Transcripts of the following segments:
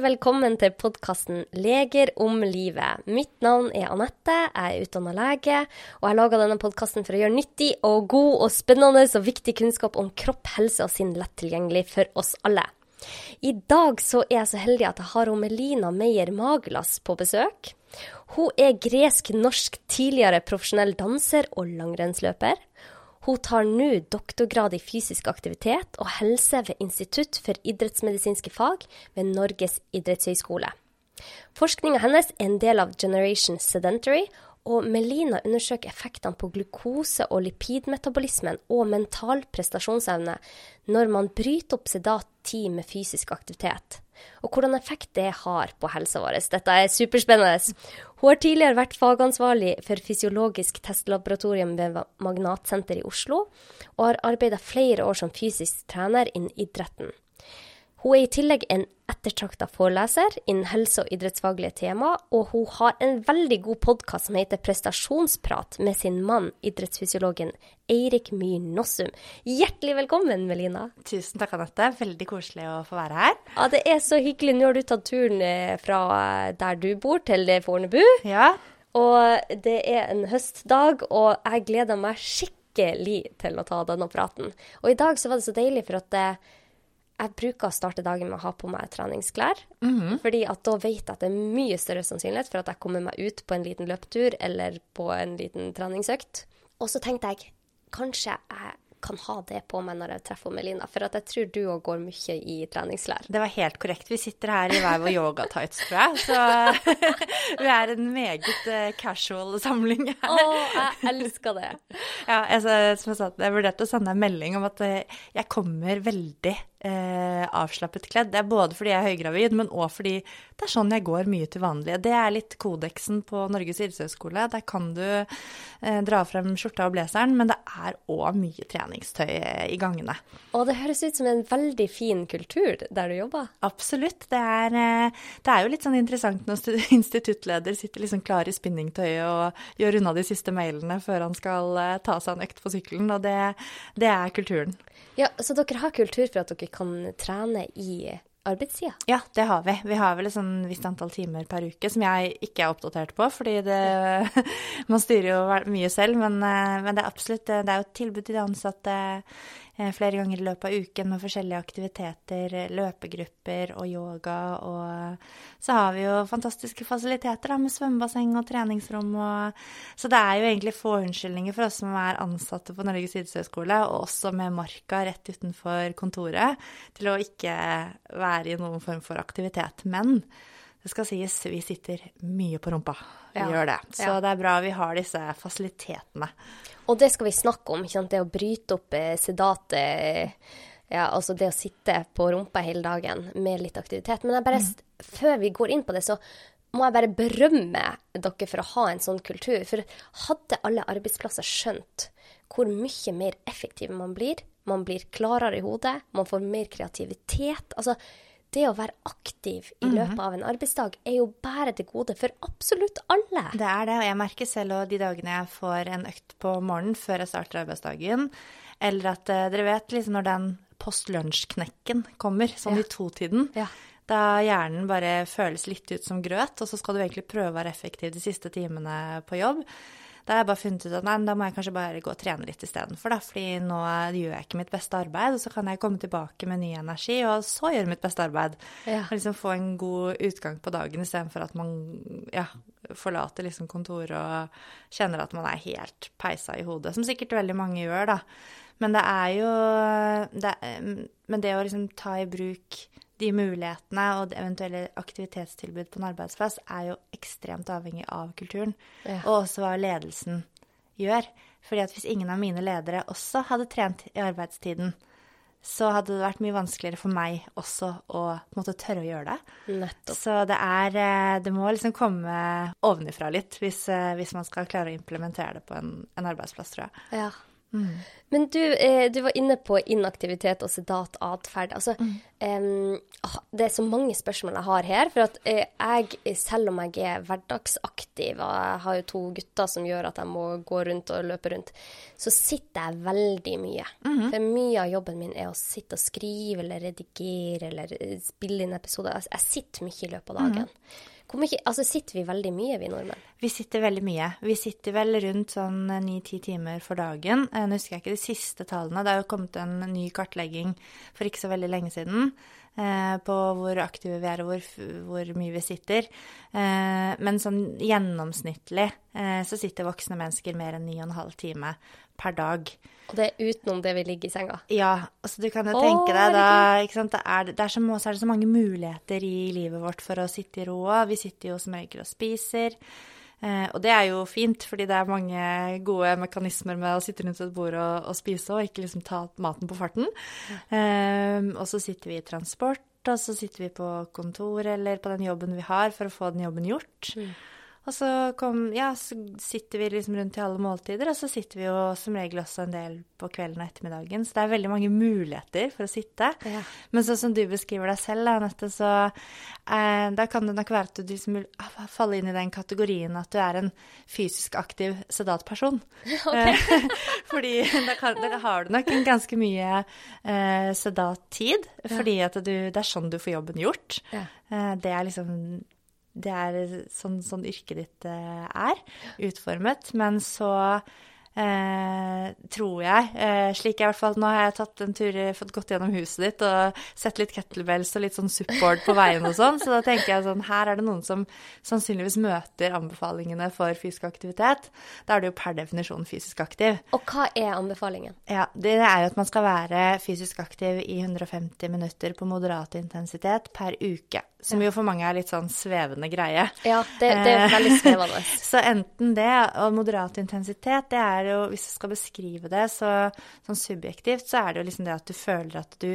velkommen til podkasten 'Leger om livet'. Mitt navn er Anette, jeg er utdanna lege, og jeg laga denne podkasten for å gjøre nyttig og god og spennende og viktig kunnskap om kropp, helse og sinn lett tilgjengelig for oss alle. I dag så er jeg så heldig at jeg har Melina Meyer Magelas på besøk. Hun er gresk-norsk tidligere profesjonell danser og langrennsløper. Hun tar nå doktorgrad i fysisk aktivitet og helse ved Institutt for idrettsmedisinske fag ved Norges idrettshøgskole. Forskninga hennes er en del av Generation Sedentary, og Melina undersøker effektene på glukose- og lipidmetabolismen og mental prestasjonsevne når man bryter opp sedat tid med fysisk aktivitet og hvordan effekt det har på helsa vår. Dette er superspennende. Hun har tidligere vært fagansvarlig for fysiologisk testlaboratorium ved Magnatsenter i Oslo, og har arbeida flere år som fysisk trener innen idretten. Hun er i tillegg en ettertrakta foreleser innen helse- og idrettsfaglige tema, og hun har en veldig god podkast som heter Prestasjonsprat med sin mann, idrettsfysiologen Eirik Myhr Nossum. Hjertelig velkommen, Melina. Tusen takk, Anette. Veldig koselig å få være her. Ja, Det er så hyggelig. Nå har du tatt turen eh, fra der du bor, til Fornebu. Ja. Og det er en høstdag, og jeg gleder meg skikkelig til å ta denne praten. Og i dag så var det så deilig, for at det jeg bruker å starte dagen med å ha på meg treningsklær. Mm -hmm. fordi at da vet jeg at det er mye større sannsynlighet for at jeg kommer meg ut på en liten løpetur eller på en liten treningsøkt. Og så tenkte jeg kanskje jeg kan ha det på meg når jeg treffer Melina. For at jeg tror du òg går mye i treningsklær. Det var helt korrekt. Vi sitter her i hver vår yogatights, tror jeg. Så vi er en meget uh, casual samling her. Å, jeg elsker det. Ja, altså, som jeg sa, jeg vurderte å sende en melding om at uh, jeg kommer veldig uh, avslappet kledd. Det er både fordi jeg er høygravid, men òg fordi det er sånn jeg går mye til vanlig. Det er litt kodeksen på Norges idrettshøgskole. Der kan du dra frem skjorta og blazeren, men det er òg mye treningstøy i gangene. Og det høres ut som en veldig fin kultur der du jobber? Absolutt. Det er, eh, det er jo litt sånn interessant når instituttleder sitter liksom klar i spinningtøyet og gjør unna de siste mailene før han skal eh, ta seg en økt på sykkelen, og det, det er kulturen. Ja, Så dere har kultur for at dere kan trene i arbeidstida? Ja, det har vi. Vi har vel et sånn visst antall timer per uke som jeg ikke er oppdatert på, fordi det Man styrer jo mye selv, men, eh, men det er absolutt det er jo et tilbud til de ansatte Eh, flere ganger i løpet av uken med forskjellige aktiviteter, løpegrupper og yoga. Og så har vi jo fantastiske fasiliteter da, med svømmebasseng og treningsrom. Og, så det er jo egentlig få unnskyldninger for oss som er ansatte på Norges idrettshøgskole, og også med marka rett utenfor kontoret, til å ikke være i noen form for aktivitet. Men det skal sies, vi sitter mye på rumpa. Vi ja. gjør det. Så ja. det er bra vi har disse fasilitetene. Og det skal vi snakke om, ikke sant? det å bryte opp eh, sedatet ja, altså det å sitte på rumpa hele dagen med litt aktivitet. Men bare, mm. før vi går inn på det, så må jeg bare berømme dere for å ha en sånn kultur. For hadde alle arbeidsplasser skjønt hvor mye mer effektiv man blir, man blir klarere i hodet, man får mer kreativitet altså det å være aktiv i mhm. løpet av en arbeidsdag er jo bare til gode for absolutt alle. Det er det, og jeg merker selv òg de dagene jeg får en økt på morgenen før jeg starter arbeidsdagen, eller at uh, dere vet liksom når den post lunsj-knekken kommer, sånn ja. i totiden. Ja. Da hjernen bare føles litt ut som grøt, og så skal du egentlig prøve å være effektiv de siste timene på jobb. Da har jeg bare funnet ut at nei, da må jeg kanskje bare gå og trene litt istedenfor, da. Fordi nå gjør jeg ikke mitt beste arbeid, og så kan jeg komme tilbake med ny energi, og så gjøre mitt beste arbeid. Ja. Og liksom få en god utgang på dagen istedenfor at man ja, forlater liksom kontoret og kjenner at man er helt peisa i hodet. Som sikkert veldig mange gjør, da. Men det er jo det, Men det å liksom ta i bruk de mulighetene og eventuelle aktivitetstilbud på en arbeidsplass er jo ekstremt avhengig av kulturen, ja. og også hva ledelsen gjør. Fordi at hvis ingen av mine ledere også hadde trent i arbeidstiden, så hadde det vært mye vanskeligere for meg også å måtte tørre å gjøre det. Nettopp. Så det er eh, Det må liksom komme ovenifra litt hvis, eh, hvis man skal klare å implementere det på en, en arbeidsplass, tror jeg. Ja. Mm. Men du, eh, du, var inne på inaktivitet og sedat atferd. Altså, mm. eh, det er så mange spørsmål jeg har her. For at eh, jeg, selv om jeg er hverdagsaktiv, og jeg har jo to gutter som gjør at jeg må gå rundt og løpe rundt, så sitter jeg veldig mye. Mm. For mye av jobben min er å sitte og skrive eller redigere eller eh, spille inn episoder. Altså, jeg sitter mye i løpet av dagen. Mm. Mye, altså Sitter vi veldig mye, vi nordmenn? Vi sitter veldig mye. Vi sitter vel rundt sånn ni-ti timer for dagen. Eh, nå husker jeg ikke de siste tallene. Det har jo kommet en ny kartlegging for ikke så veldig lenge siden eh, på hvor aktive vi er og hvor, hvor mye vi sitter. Eh, men sånn gjennomsnittlig eh, så sitter voksne mennesker mer enn ni og en halv time per dag. Og det er utenom det vi ligger i senga? Ja. altså Du kan jo tenke deg da ikke sant, det er, det er så, så, er det så mange muligheter i livet vårt for å sitte i ro. Vi sitter jo som regel og spiser. Eh, og det er jo fint, fordi det er mange gode mekanismer med å sitte rundt et bord og, og spise, og ikke liksom ta maten på farten. Eh, og så sitter vi i transport, og så sitter vi på kontor eller på den jobben vi har, for å få den jobben gjort. Mm. Og så, kom, ja, så sitter vi liksom rundt i alle måltider, og så sitter vi jo som regel også en del på kvelden og ettermiddagen. Så det er veldig mange muligheter for å sitte. Ja. Men sånn som du beskriver deg selv, Anette, så eh, da kan det nok være at du liksom faller inn i den kategorien at du er en fysisk aktiv sedatperson. Okay. fordi da, kan, da, har du nok en ganske mye eh, sedat tid, fordi at du, det er sånn du får jobben gjort. Ja. Eh, det er liksom det er sånn, sånn yrket ditt eh, er utformet. Men så Eh, tror jeg. Eh, slik jeg i hvert fall Nå har jeg tatt en tur, fått gått gjennom huset ditt og sett litt kettlebells og litt sånn support på veien og sånn, så da tenker jeg sånn Her er det noen som sannsynligvis møter anbefalingene for fysisk aktivitet. Da er du jo per definisjon fysisk aktiv. Og hva er anbefalingen? Ja, Det er jo at man skal være fysisk aktiv i 150 minutter på moderat intensitet per uke. Som jo for mange er litt sånn svevende greie. Ja, det, det er veldig svevende. så enten det, og moderat intensitet, det er jo, hvis jeg skal beskrive det så, sånn subjektivt, så er det jo liksom det at du føler at du,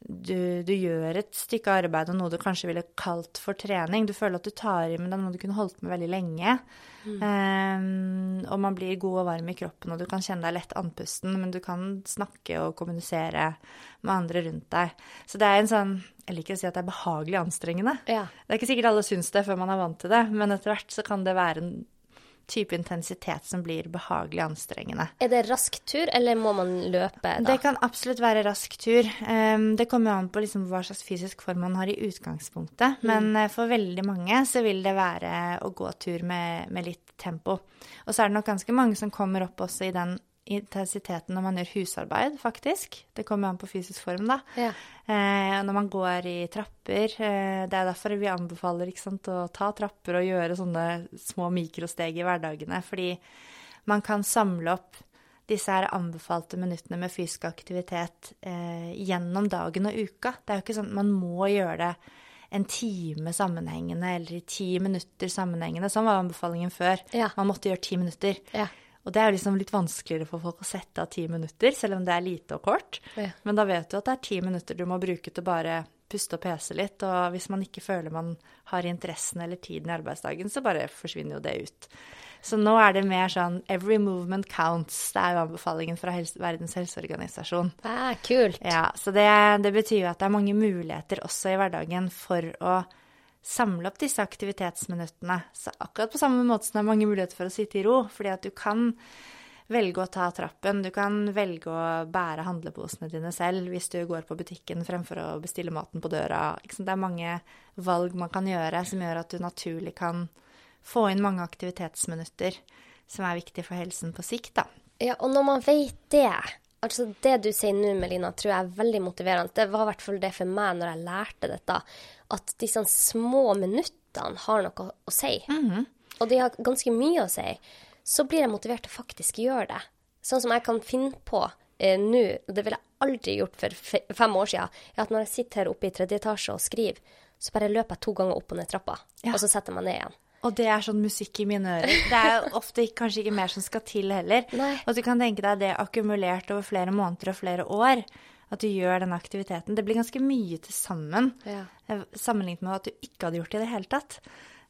du, du, gjør et stykke arbeid og noe du kanskje ville kalt for trening. Du føler at du tar i med det, noe du kunne holdt med veldig lenge. Mm. Um, og man blir god og varm i kroppen, og du kan kjenne deg lett andpusten, men du kan snakke og kommunisere med andre rundt deg. Så det er en sånn Jeg liker å si at det er behagelig anstrengende. Ja. Det er ikke sikkert alle syns det før man er vant til det, men etter hvert så kan det være en type intensitet som blir behagelig anstrengende. Er det rask tur, eller må man løpe da? Det kan absolutt være rask tur. Um, det kommer an på liksom hva slags fysisk form man har i utgangspunktet. Mm. Men uh, for veldig mange så vil det være å gå tur med, med litt tempo. Og så er det nok ganske mange som kommer opp også i den intensiteten når man gjør husarbeid, faktisk. Det kommer an på fysisk form, da. Ja. Eh, når man går i trapper. Eh, det er derfor vi anbefaler sant, å ta trapper og gjøre sånne små mikrosteg i hverdagene. Fordi man kan samle opp disse her anbefalte minuttene med fysisk aktivitet eh, gjennom dagen og uka. Det er jo ikke sånn at man må gjøre det en time sammenhengende eller i ti minutter sammenhengende. Sånn var anbefalingen før. Ja. Man måtte gjøre ti minutter. Ja. Og det er liksom litt vanskeligere for folk å sette av ti minutter, selv om det er lite og kort. Ja. Men da vet du at det er ti minutter du må bruke til bare puste og pese litt. Og hvis man ikke føler man har interessen eller tiden i arbeidsdagen, så bare forsvinner jo det ut. Så nå er det mer sånn 'every movement counts'. Det er jo anbefalingen fra helse, Verdens helseorganisasjon. Ah, kult. Ja, Så det, det betyr jo at det er mange muligheter også i hverdagen for å samle opp disse aktivitetsminuttene. Så akkurat på samme måte som det er mange muligheter for å sitte i ro. Fordi at du kan velge å ta trappen, du kan velge å bære handleposene dine selv hvis du går på butikken fremfor å bestille maten på døra. Det er mange valg man kan gjøre som gjør at du naturlig kan få inn mange aktivitetsminutter som er viktig for helsen på sikt, da. Ja, og når man vet det, altså det du sier nå, Melina, tror jeg er veldig motiverende. Det var i hvert fall det for meg når jeg lærte dette at disse små minuttene har noe å si. Mm -hmm. Og de har ganske mye å si. Så blir jeg motivert til faktisk å gjøre det. Sånn som jeg kan finne på eh, nå, og det ville jeg aldri gjort for fem år siden, er at når jeg sitter her oppe i tredje etasje og skriver, så bare løper jeg to ganger opp og ned trappa, ja. og så setter jeg meg ned igjen. Og det er sånn musikk i mine ører. Det er ofte kanskje ikke mer som skal til heller. Nei. Og du kan tenke deg det akkumulert over flere måneder og flere år at du gjør den aktiviteten. Det blir ganske mye til sammen ja. Eh, sammenlignet med at du ikke hadde gjort det i det hele tatt.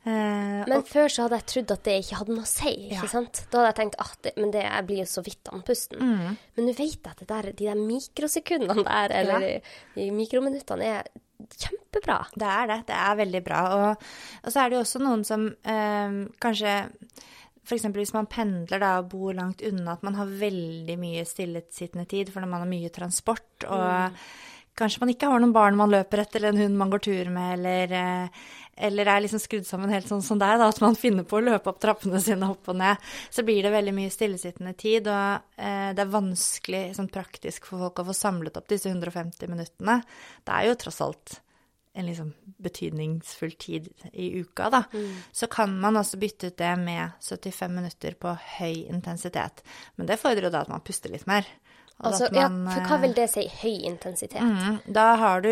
Uh, men før så hadde jeg trodd at det ikke hadde noe å si. ikke ja. sant? Da hadde jeg tenkt at det, men det, jeg blir jo så vidt andpusten. Mm. Men nå vet jeg at der, de der mikrosekundene der, eller ja. de mikrominuttene, er kjempebra. Det er det. Det er veldig bra. Og, og så er det jo også noen som uh, kanskje F.eks. hvis man pendler da, og bor langt unna, at man har veldig mye stillesittende tid fordi man har mye transport. og mm kanskje man ikke har noen barn man løper etter, eller en hund man går tur med, eller, eh, eller er liksom skrudd sammen helt sånn som deg, da, at man finner på å løpe opp trappene sine opp og ned, så blir det veldig mye stillesittende tid. Og eh, det er vanskelig sånn praktisk for folk å få samlet opp disse 150 minuttene. Det er jo tross alt en liksom betydningsfull tid i uka, da. Mm. Så kan man også bytte ut det med 75 minutter på høy intensitet. Men det fordrer jo da at man puster litt mer. Altså, man, ja, for hva vil det si, høy intensitet? Mm, da har du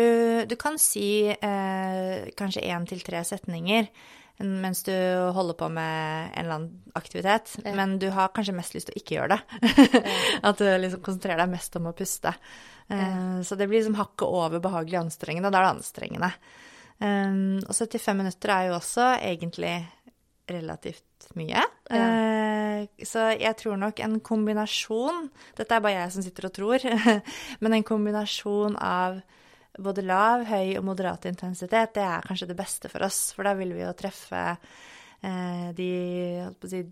Du kan si eh, kanskje én til tre setninger mens du holder på med en eller annen aktivitet, ja. men du har kanskje mest lyst til å ikke gjøre det. At du liksom konsentrerer deg mest om å puste. Eh, så det blir liksom hakket over behagelig anstrengende, og da er det anstrengende. Um, og 75 minutter er jo også egentlig relativt mye. Ja. Uh, så jeg tror nok en kombinasjon Dette er bare jeg som sitter og tror. men en kombinasjon av både lav, høy og moderat intensitet, det er kanskje det beste for oss. For da vil vi jo treffe uh, de si,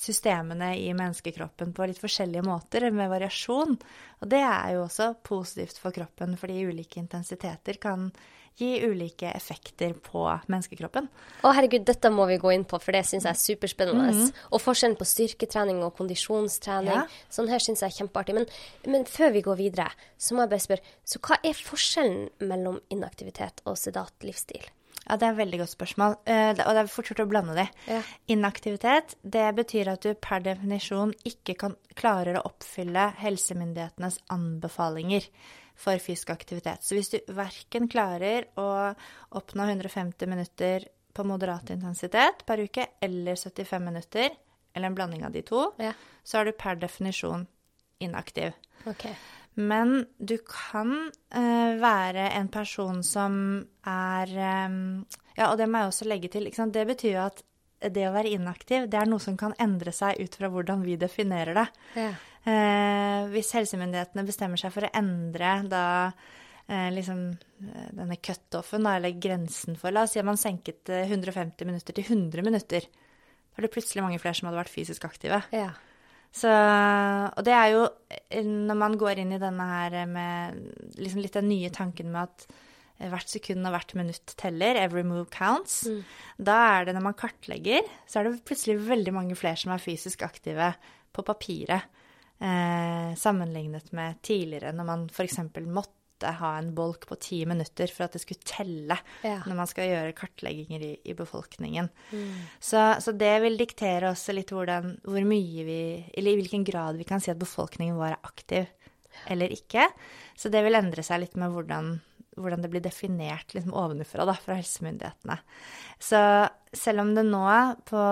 systemene i menneskekroppen på litt forskjellige måter, med variasjon. Og det er jo også positivt for kroppen, fordi ulike intensiteter kan gi ulike effekter på menneskekroppen. Å herregud, dette må vi gå inn på, for det syns jeg er superspennende. Mm -hmm. Og forskjellen på styrketrening og kondisjonstrening. Ja. Sånn her syns jeg er kjempeartig. Men, men, før vi går videre, så må jeg bare spørre, så hva er forskjellen mellom inaktivitet og sedat livsstil? Ja, Det er et veldig godt spørsmål, uh, og det er fort gjort å blande de. Ja. Inaktivitet det betyr at du per definisjon ikke kan, klarer å oppfylle helsemyndighetenes anbefalinger for fysisk aktivitet. Så hvis du verken klarer å oppnå 150 minutter på moderat intensitet per uke eller 75 minutter, eller en blanding av de to, ja. så er du per definisjon inaktiv. Okay. Men du kan uh, være en person som er um, Ja, og det må jeg også legge til. Det betyr jo at det å være inaktiv, det er noe som kan endre seg ut fra hvordan vi definerer det. Ja. Eh, hvis helsemyndighetene bestemmer seg for å endre da eh, liksom eh, denne cutoffen, eller grensen for La oss si at man senket 150 eh, minutter til 100 minutter. Da er det plutselig mange flere som hadde vært fysisk aktive. Ja. Så, og det er jo eh, når man går inn i denne her med liksom litt den nye tanken med at hvert sekund og hvert minutt teller, every move counts. Mm. Da er det, når man kartlegger, så er det plutselig veldig mange flere som er fysisk aktive på papiret eh, sammenlignet med tidligere, når man f.eks. måtte ha en bolk på ti minutter for at det skulle telle ja. når man skal gjøre kartlegginger i, i befolkningen. Mm. Så, så, det vil diktere også litt hvordan, hvor mye vi Eller i hvilken grad vi kan si at befolkningen vår er aktiv eller ikke. Så det vil endre seg litt med hvordan hvordan det blir definert liksom ovenfra da, fra helsemyndighetene. Så selv om det nå, på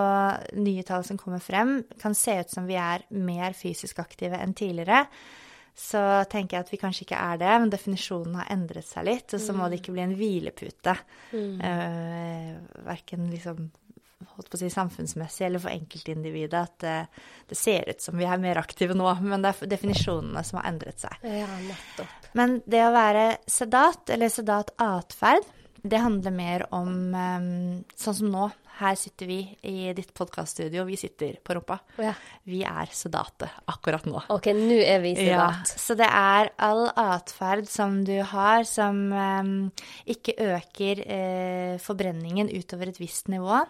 nye tall som kommer frem, kan se ut som vi er mer fysisk aktive enn tidligere, så tenker jeg at vi kanskje ikke er det, men definisjonen har endret seg litt. Og så må det ikke bli en hvilepute. Mm. Uh, verken liksom holdt på å si samfunnsmessig eller for enkeltindividet at det, det, ser ut som vi er mer aktive nå, men det er definisjonene som har endret seg. Ja, nettopp. Men det å være sedat, eller sedat atferd, det handler mer om um, sånn som nå, her sitter vi i ditt podkaststudio, vi sitter på rumpa. Ja. Vi er sedate akkurat nå. Ok, nå er vi sedat. Ja, så det er all atferd som du har som um, ikke øker uh, forbrenningen utover et visst nivå.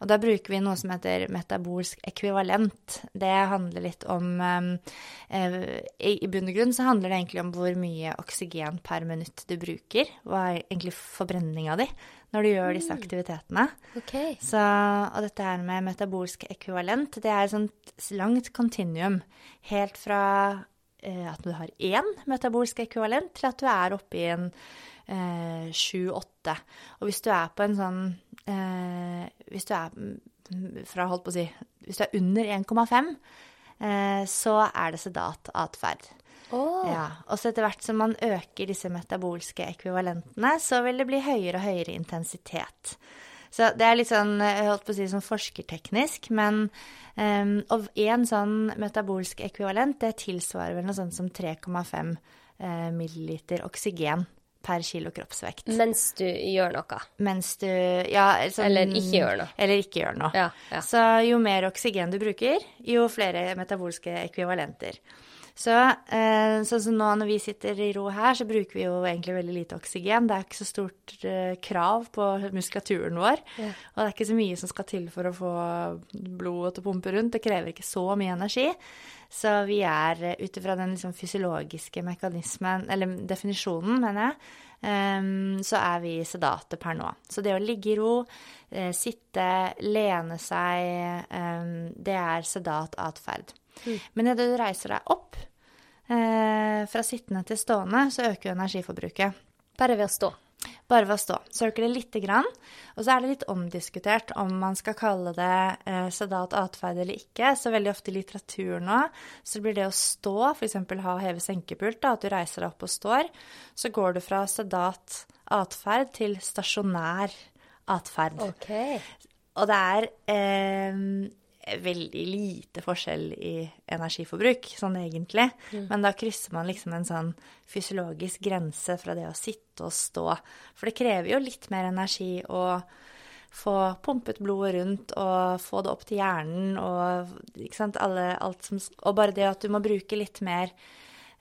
Og da bruker vi noe som heter metabolsk ekvivalent. Det handler litt om um, uh, i, bunn og grunn så handler det egentlig om hvor mye oksygen per minutt du bruker. Hva er egentlig forbrenninga di? Når du gjør disse mm. aktivitetene. Okay. Så, og dette her med metabolsk ekvivalent, det er et sånt langt kontinuum. Helt fra eh, at du har én metabolsk ekvivalent, til at du er oppe i en eh, sju-åtte. Eh, og hvis du er på en sånn eh, Hvis du er fra, holdt på å si Hvis du er under 1,5, eh, så er det sedat atferd. Oh. Ja, og så etter hvert som man øker disse metabolske ekvivalentene, så vil det bli høyere og høyere intensitet. Så det er litt sånn, jeg holdt på å si sånn forskerteknisk, men um, Og én sånn metabolsk ekvivalent, det tilsvarer vel noe sånt som 3,5 uh, milliliter oksygen per kilo kroppsvekt. Mens du gjør noe? Mens du Ja, sånn, Eller ikke gjør noe. Eller ikke gjør noe. Ja, ja. Så jo mer oksygen du bruker, jo flere metabolske ekvivalenter. Så eh, sånn som nå når vi sitter i ro her, så bruker vi jo egentlig veldig lite oksygen. Det er ikke så stort eh, krav på muskulaturen vår. Ja. Og det er ikke så mye som skal til for å få blodet til å pumpe rundt. Det krever ikke så mye energi. Så vi er eh, ut ifra den liksom, fysiologiske mekanismen, eller definisjonen, mener jeg, um, så er vi sedate per nå. Så det å ligge i ro, uh, sitte, lene seg, um, det er sedat atferd. Mm. Men idet du reiser deg opp, Eh, fra sittende til stående så øker jo energiforbruket. Bare ved å stå? Bare ved å stå. Det lite grann. Og så er det litt omdiskutert om man skal kalle det eh, sedat atferd eller ikke. Så veldig ofte i litteratur nå så blir det å stå, f.eks. ha heve-senkepult, at du reiser deg opp og står, så går du fra sedat atferd til stasjonær atferd. Okay. Og det er eh, veldig lite forskjell i energiforbruk, sånn egentlig. Mm. Men da krysser man liksom en sånn fysiologisk grense fra det å sitte og stå. For det krever jo litt mer energi å få pumpet blodet rundt og få det opp til hjernen og ikke sant, Alle, alt som Og bare det at du må bruke litt mer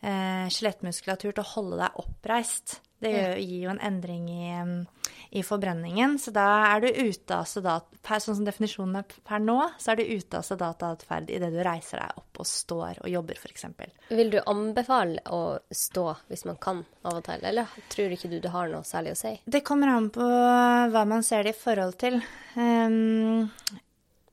eh, skjelettmuskulatur til å holde deg oppreist. Det gir jo en endring i, i, forbrenningen. Så da er du ute av sedat Sånn som definisjonen er per nå, så er du ute av sedatatferd idet du reiser deg opp og står og jobber, f.eks. Vil du anbefale å stå hvis man kan av og til, eller tror ikke du det har noe særlig å si? Det kommer an på hva man ser det i forhold til. Um,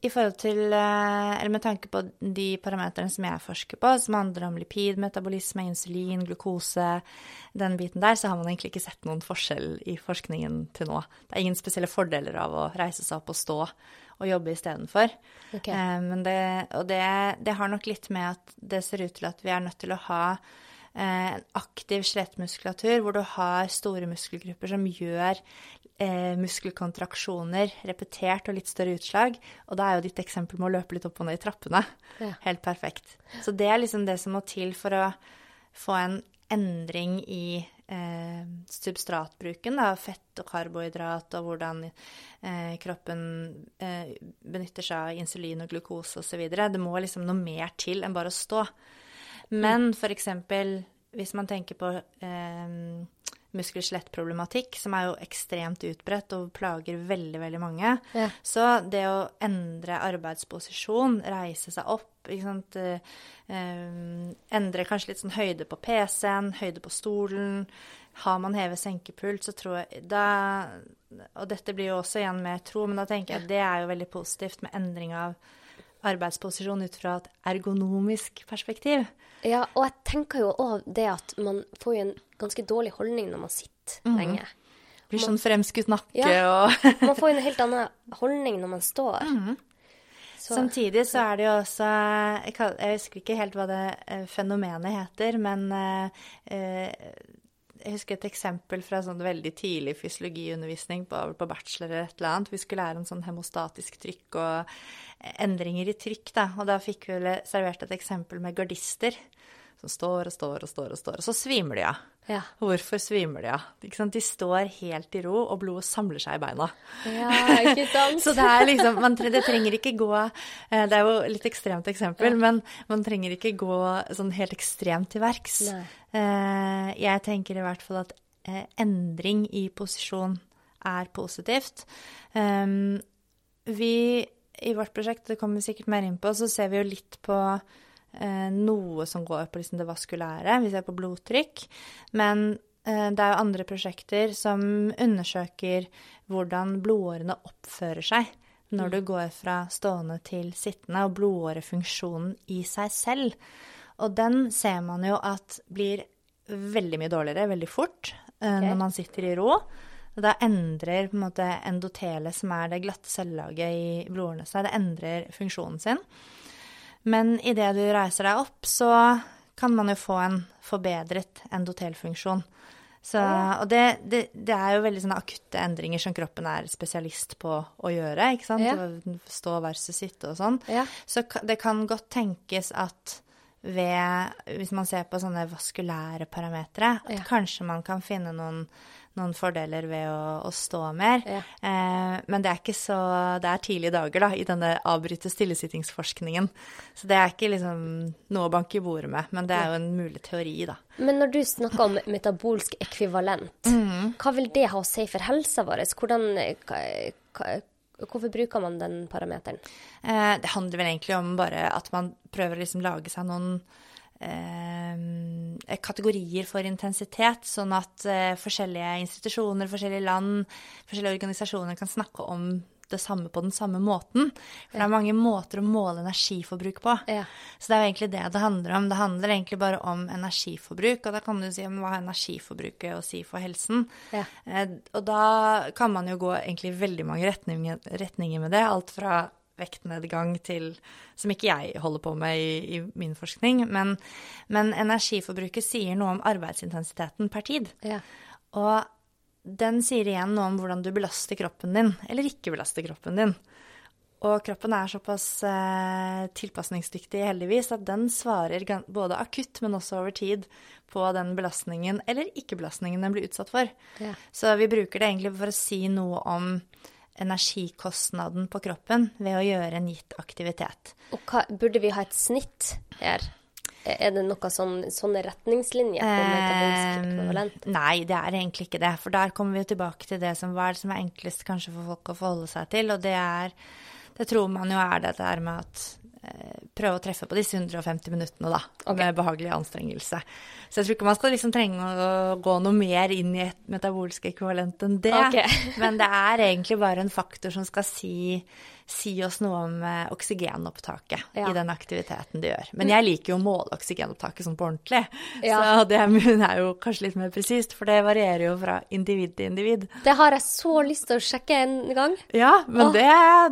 i forhold til, eh, eller med tanke på de parameterne som jeg forsker på, som handler om lipid, metabolisme, insulin, glukose, den biten der, så har man egentlig ikke sett noen forskjell i forskningen til nå. Det er ingen spesielle fordeler av å reise seg opp og stå og jobbe istedenfor. Okay. Eh, og det, det har nok litt med at det ser ut til at vi er nødt til å ha eh, en aktiv skjelettmuskulatur hvor du har store muskelgrupper som gjør eh, muskelkontraksjoner repetert og litt større utslag. Og da er jo ditt eksempel med å løpe litt opp og ned i trappene ja. helt perfekt. Så det er liksom det som må til for å få en endring i eh, substratbruken, da, fett og karbohydrat, og hvordan eh, kroppen eh, benytter seg av insulin og glukose osv. Det må liksom noe mer til enn bare å stå. Men eksempel hvis man tenker på eh, muskel-skjelettproblematikk, som er jo ekstremt utbredt og plager veldig, veldig mange. Ja. Så det å endre arbeidsposisjon, reise seg opp, sant uh, Endre kanskje litt sånn høyde på PC-en, høyde på stolen. Har man hevet senkepult, så tror jeg da Og dette blir jo også igjen med tro, men da tenker jeg at det er jo veldig positivt med endring av arbeidsposisjon ut fra et ergonomisk perspektiv. Ja, og jeg tenker jo òg det at man får jo en ganske dårlig holdning når man sitter mm. lenge. Blir sånn fremskutt nakke ja, og Man får en helt annen holdning når man står. Mm. Så, Samtidig så er det jo også jeg, husker ikke helt hva det uh, fenomenet heter, men uh, jeg husker et eksempel fra sånn veldig tidlig fysiologiundervisning på, på bachelor eller et eller annet. Vi skulle lære om sånn hemostatisk trykk og endringer i trykk, da. Og da fikk vi servert et eksempel med gardister som står og står og står, og står, og så svimer de av. Ja. Hvorfor svimer de av? De står helt i ro, og blodet samler seg i beina. Ja, ikke sant? så det er liksom man, Det trenger ikke gå eh, Det er jo litt ekstremt eksempel, ja. men man trenger ikke gå sånn helt ekstremt til verks. Eh, jeg tenker i hvert fall at eh, endring i posisjon er positivt. Ehm, vi i vårt prosjekt, det kommer vi sikkert mer inn på, så ser vi jo litt på noe som går på liksom det vaskulære. Vi ser på blodtrykk. Men eh, det er jo andre prosjekter som undersøker hvordan blodårene oppfører seg når du mm. går fra stående til sittende, og blodårefunksjonen i seg selv. Og den ser man jo at blir veldig mye dårligere veldig fort eh, okay. når man sitter i ro. Og da endrer på en måte endotelet, som er det glatte cellelaget i blodårene seg, det endrer funksjonen sin. Men idet du reiser deg opp, så kan man jo få en forbedret endotelfunksjon. Så, og det, det, det, er jo veldig sånne akutte endringer som kroppen er spesialist på å gjøre. ikke sant? Ja. Stå versus sitte og sånn. Ja. Så det kan godt tenkes at ved Hvis man ser på sånne vaskulære parametere, at ja. kanskje man kan finne noen noen fordeler ved å, å stå mer. Ja. Eh, men det er ikke så Det er tidlige dager da, i denne avbryte stillesittingsforskningen. Så det er ikke liksom noe å banke i bordet med, men det er jo en mulig teori, da. Men når du snakker om metabolsk ekvivalent, mm. hva vil det ha å si for helsa vår? Hvordan hva, hva, Hvorfor bruker man den parameteren? Eh, det handler vel egentlig om bare at man prøver å liksom lage seg noen kategorier for intensitet, sånn at eh, forskjellige institusjoner, forskjellige land, forskjellige organisasjoner kan snakke om det samme på den samme måten. For det er mange måter å måle energiforbruk på. Ja. Så det er jo egentlig det det handler om. Det handler egentlig bare om energiforbruk. Og da kan du si hva har energiforbruket å si for helsen? Ja. Eh, og da kan man jo gå egentlig veldig mange retninger, retninger med det. Alt fra vektnedgang til Som ikke jeg holder på med i, i min forskning. Men, men, energiforbruket sier noe om arbeidsintensiteten per tid. Ja. Og den sier igjen noe om hvordan du belaster kroppen din, eller ikke belaster kroppen din. Og kroppen er såpass eh, tilpasningsdyktig, heldigvis, at den svarer både akutt, men også over tid på den belastningen eller ikke-belastningen den blir utsatt for. Ja. Så vi bruker det egentlig for å si noe om energikostnaden på kroppen ved å gjøre en gitt aktivitet. Og hva, Burde vi ha et snitt her? Er det noen sånn, sånne retningslinjer på metabolsk ekvivalent? Eh, nei, det er egentlig ikke det. For der kommer vi tilbake til det som, var, som er enklest kanskje for folk å forholde seg til. Og det er Det tror man jo er dette her med at prøve å treffe på disse 150 minuttene, da, okay. med behagelig anstrengelse. Så jeg tror ikke man skal liksom trenge å gå noe mer inn i et metabolsk ekvivalent enn det. Okay. Men det er egentlig bare en faktor som skal si si oss noe om eh, oksygenopptaket ja. i den aktiviteten du gjør. Men jeg liker jo å måle oksygenopptaket sånn på ordentlig, ja. så det er jo kanskje litt mer presist, for det varierer jo fra individ til individ. Det har jeg så lyst til å sjekke en gang. Ja, men det,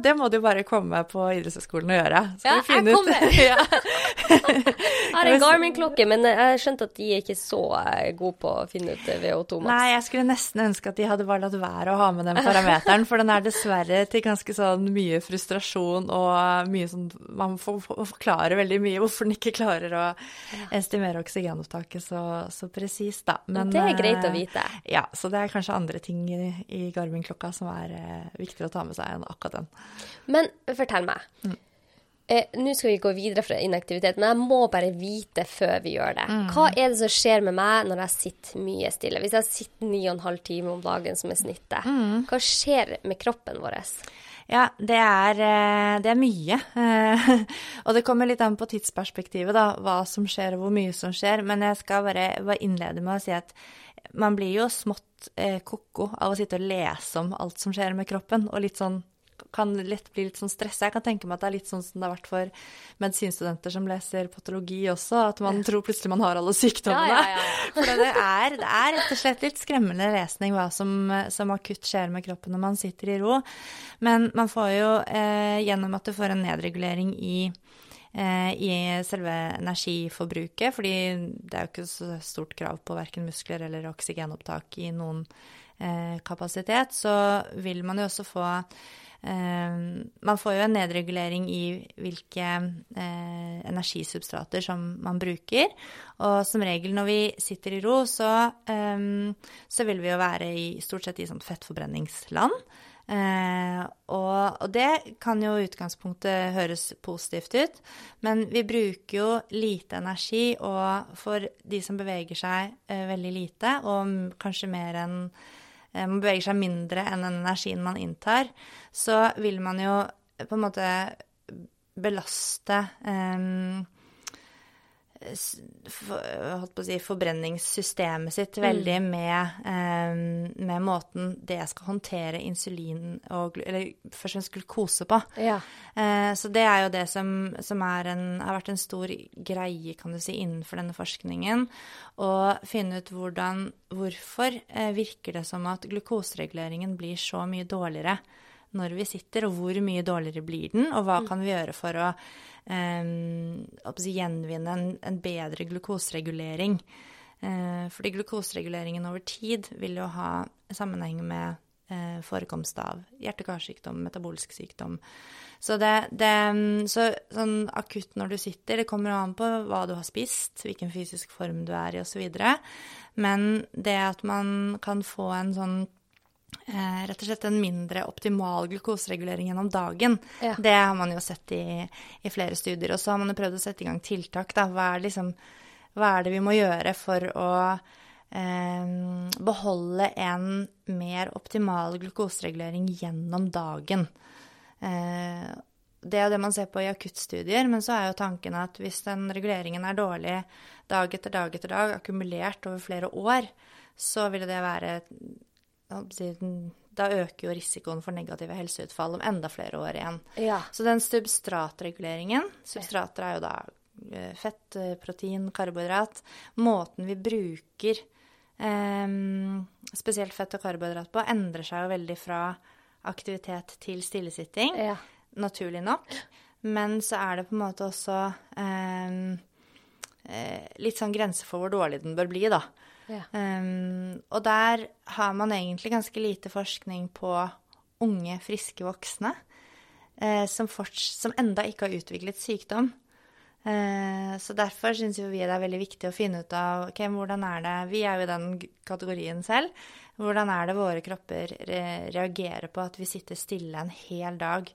det, må du bare komme på idrettshøyskolen og gjøre. Skal ja, jeg kommer. jeg har en Garmin-klokke, men jeg skjønte at de er ikke så eh, gode på å finne ut VO2 max. Nei, jeg skulle nesten ønske at de hadde bare latt være å ha med den parameteren, for den er dessverre til ganske sånn mye frustrasjon og mye sånn Man forklarer veldig mye hvorfor den ikke klarer å estimere oksygenopptaket så, så presist, da. Men det er greit å eh, vite. Ja, så det er kanskje andre ting i, i Garmin-klokka som er eh, viktigere å ta med seg enn akkurat den. Men fortell meg. Mm. Eh, Nå skal vi gå videre fra inaktivitet, men jeg må bare vite før vi gjør det. Mm. Hva er det som skjer med meg når jeg sitter mye stille? Hvis jeg sitter ni og en halv time om dagen, som er snittet, mm. hva skjer med kroppen vår? Ja, det er, eh, det er mye. og det kommer litt an på tidsperspektivet, da, hva som skjer og hvor mye som skjer. Men jeg skal bare, bare innlede med å si at man blir jo smått eh, ko-ko av å sitte og lese om alt som skjer med kroppen, og litt sånn kan lett bli litt sånn stressa. Jeg kan tenke meg at det er litt sånn som det har vært for medisinstudenter som leser patologi også, at man tror plutselig man har alle sykdommene. Ja, ja, ja, for det er, det er, rett og slett litt skremmende lesning hva som, som, akutt skjer med kroppen når man sitter i ro. Men man får jo, eh, gjennom at du får en nedregulering i eh, i selve energiforbruket, fordi det er jo ikke så stort krav på verken muskler eller oksygenopptak i noen eh, kapasitet, så vil man jo også få man får jo en nedregulering i hvilke eh, energisubstrater som man bruker. Og som regel når vi sitter i ro, så, ehm, så vil vi jo være i stort sett i sånn fettforbrenningsland. Eh, og, og, det kan jo i utgangspunktet høres positivt ut, men vi bruker jo lite energi, og for de som beveger seg eh, veldig lite, og kanskje mer enn man beveger seg mindre enn den energien man inntar, så vil man jo på en måte belaste um, holdt på å si, forbrenningssystemet sitt veldig mm. med, eh, med, måten det skal håndtere insulin og eller først og fremst glukose på. Ja. Eh, så det er jo det som, som en, har vært en stor greie kan du si, innenfor denne forskningen. Å finne ut hvordan, hvorfor eh, virker det som at glukosereguleringen blir så mye dårligere når vi sitter, og hvor mye dårligere blir den, og hva mm. kan vi gjøre for å um, gjenvinne en, en, bedre glukoseregulering. Eh, fordi glukosereguleringen over tid vil jo ha sammenheng med eh, forekomst av hjerte-karsykdom, metabolsk sykdom. Så, det, det, så sånn akutt når du sitter, det kommer an på hva du har spist, hvilken fysisk form du er i osv. Men det at man kan få en sånn eh, rett og slett en mindre optimal glukoseregulering gjennom dagen. Ja. Det har man jo sett i, i, flere studier. Og så har man jo prøvd å sette i gang tiltak. Da. Hva, er liksom, hva er det vi må gjøre for å eh, beholde en mer optimal glukoseregulering gjennom dagen? Eh, det er jo det man ser på i akuttstudier, men så er jo tanken at hvis den reguleringen er dårlig dag etter dag etter dag, akkumulert over flere år, så ville det være da øker jo risikoen for negative helseutfall om enda flere år igjen. Ja. Så den substratreguleringen Substrater er jo da eh, fett, eh, protein, karbohydrat. Måten vi bruker eh, spesielt fett og karbohydrat på, endrer seg jo veldig fra aktivitet til stillesitting. Ja. Naturlig nok. Men så er det på en måte også eh, litt sånn grense for hvor dårlig den bør bli, da. Um, og der har man egentlig ganske lite forskning på unge, friske voksne uh, som, som enda ikke har utviklet sykdom. Uh, så derfor syns vi det er veldig viktig å finne ut av ok, hvordan er det Vi er jo i den kategorien selv. Hvordan er det våre kropper re reagerer på at vi sitter stille en hel dag?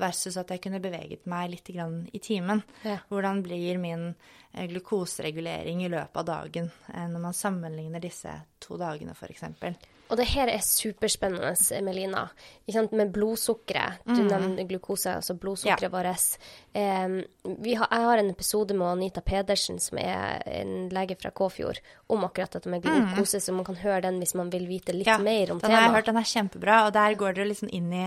Versus at jeg kunne beveget meg litt i timen. Ja. Hvordan blir min eh, glukoseregulering i løpet av dagen eh, når man sammenligner disse to dagene, f.eks. Og det her er superspennende, Melina. Med blodsukkeret. Du mm. nevner glukose, altså blodsukkeret ja. vårt. Um, har, jeg har en episode med Anita Pedersen, som er en lege fra Kåfjord, om akkurat dette med mm. glukose, mm. så man kan høre den hvis man vil vite litt ja, mer om temaet. Den har jeg hørt, den er kjempebra, og der går dere liksom inn i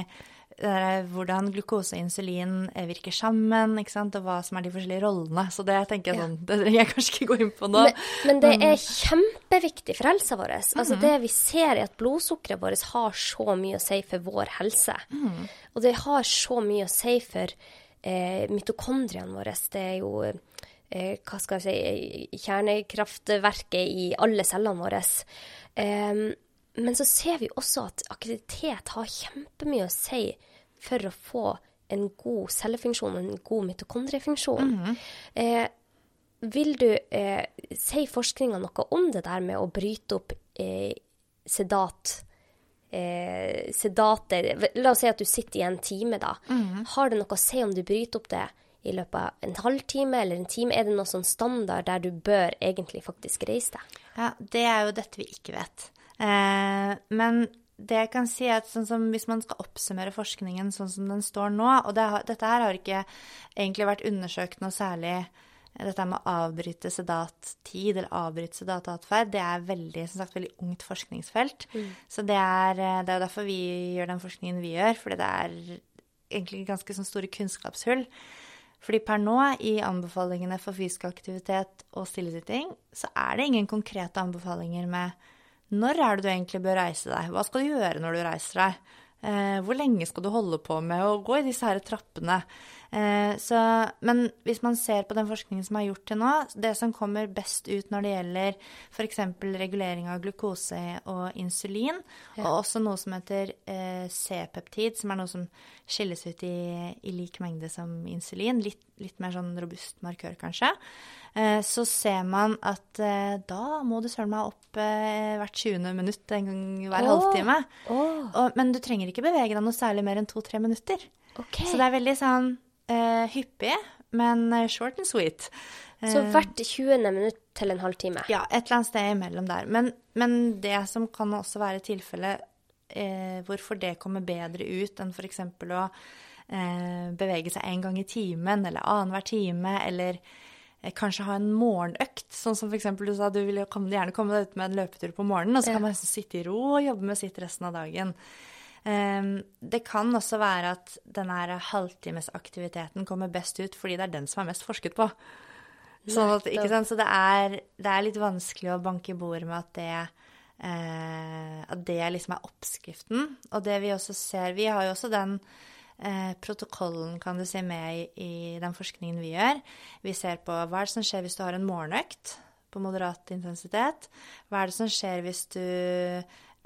hvordan glukose og insulin eh, virker sammen, og hva som er de forskjellige rollene. Så det tenker jeg sånn, det trenger jeg kanskje ikke gå inn på nå. Men, men det er kjempeviktig for helsa vår. Altså mm -hmm. Det vi ser, er at blodsukkeret vårt har så mye å si for vår helse. Mm. Og det har så mye å si for eh, mitokondriene våre. Det er jo eh, hva skal jeg si, kjernekraftverket i alle cellene våre. Um, men så ser vi også at aktivitet har kjempemye å si for å få en god cellefunksjon en god mitokondriefunksjon. Mm -hmm. eh, vil du eh, si forskninga noe om det der med å bryte opp eh, sedat eh, sedater La oss si at du sitter i en time, da. Mm. Har det noe å si om du bryter opp det i løpet av en halvtime eller en time? Er det noe sånn standard der du bør egentlig faktisk reise deg? Ja, det er jo dette vi ikke vet. Eh, men det jeg kan si er at sånn som hvis man skal oppsummere forskningen sånn som den står nå Og det, dette her har ikke egentlig vært undersøkt noe særlig dette med å avbryte sedattid eller avbryte sedatatferd, det er veldig, som sagt, veldig ungt forskningsfelt. Mm. Så det er, eh, det er derfor vi gjør den forskningen vi gjør, fordi det er egentlig ganske sånn store kunnskapshull. Fordi per nå, i anbefalingene for fysisk aktivitet og stillesitting, så er det ingen konkrete anbefalinger med når er det du egentlig bør reise deg? Hva skal du gjøre når du reiser deg? Eh, hvor lenge skal du holde på med å gå i disse her trappene? Eh, så, men hvis man ser på den forskningen som er gjort til nå, det som kommer best ut når det gjelder f.eks. regulering av glukose og insulin, ja. og også noe som heter eh, C-peptid, som er noe som skilles ut i, i lik mengde som insulin, litt, litt mer sånn robust markør kanskje, så ser man at eh, da må du søren meg opp eh, hvert 20. minutt en gang hver oh. halvtime. Oh. Og, men du trenger ikke bevege deg noe særlig mer enn to-tre minutter. Okay. Så det er veldig sånn Uh, hyppig, men eh, short and sweet. Så eh, hvert 20. minutt til en halvtime? Ja, et eller annet sted imellom der. Men, men det som kan også være tilfellet eh, hvorfor det kommer bedre ut enn f.eks. å eh, bevege seg en gang i timen eller annenhver time, eller eh, kanskje ha en morgenøkt, sånn som f.eks. du sa du ville gjerne komme deg ut med en løpetur på morgenen, og så kan man liksom sitte i ro og jobbe med sitt resten av dagen. Ehm, det kan også være at denne halvtimesaktiviteten kommer best ut fordi det er den som er mest forsket på. Sånn at, Så det er, det er, litt vanskelig å banke i bordet med at det, eh, at det liksom er oppskriften. Og det vi også ser Vi har jo også den eh, protokollen, kan du si, med i, i, den forskningen vi gjør. Vi ser på hva er det som skjer hvis du har en morgenøkt. på moderat intensitet? Hva er det som skjer hvis du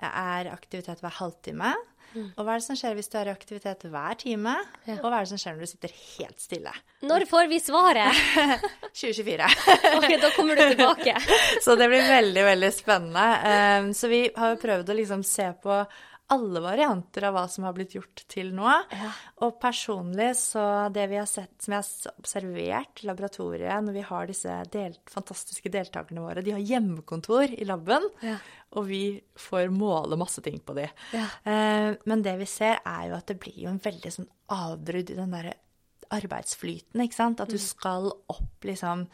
er aktivitet hver halvtime? Mm. Og hva er det som skjer hvis du er i aktivitet hver time? Ja. Og hva er det som skjer når du sitter helt stille? Når får vi svaret? 2024. ok, da kommer du tilbake. så det blir veldig, veldig spennende. Um, så vi har jo prøvd å liksom se på alle varianter av hva som har blitt gjort til nå. Ja. Og personlig så det vi har sett, som jeg har observert i laboratoriet når vi har disse del, fantastiske deltakerne våre, de har hjemmekontor i laben. Ja. Og vi får måle masse ting på de. Ja. Eh, men det vi ser, er jo at det blir jo en veldig sånn avbrudd i den derre arbeidsflyten, ikke sant. At du mm. skal opp liksom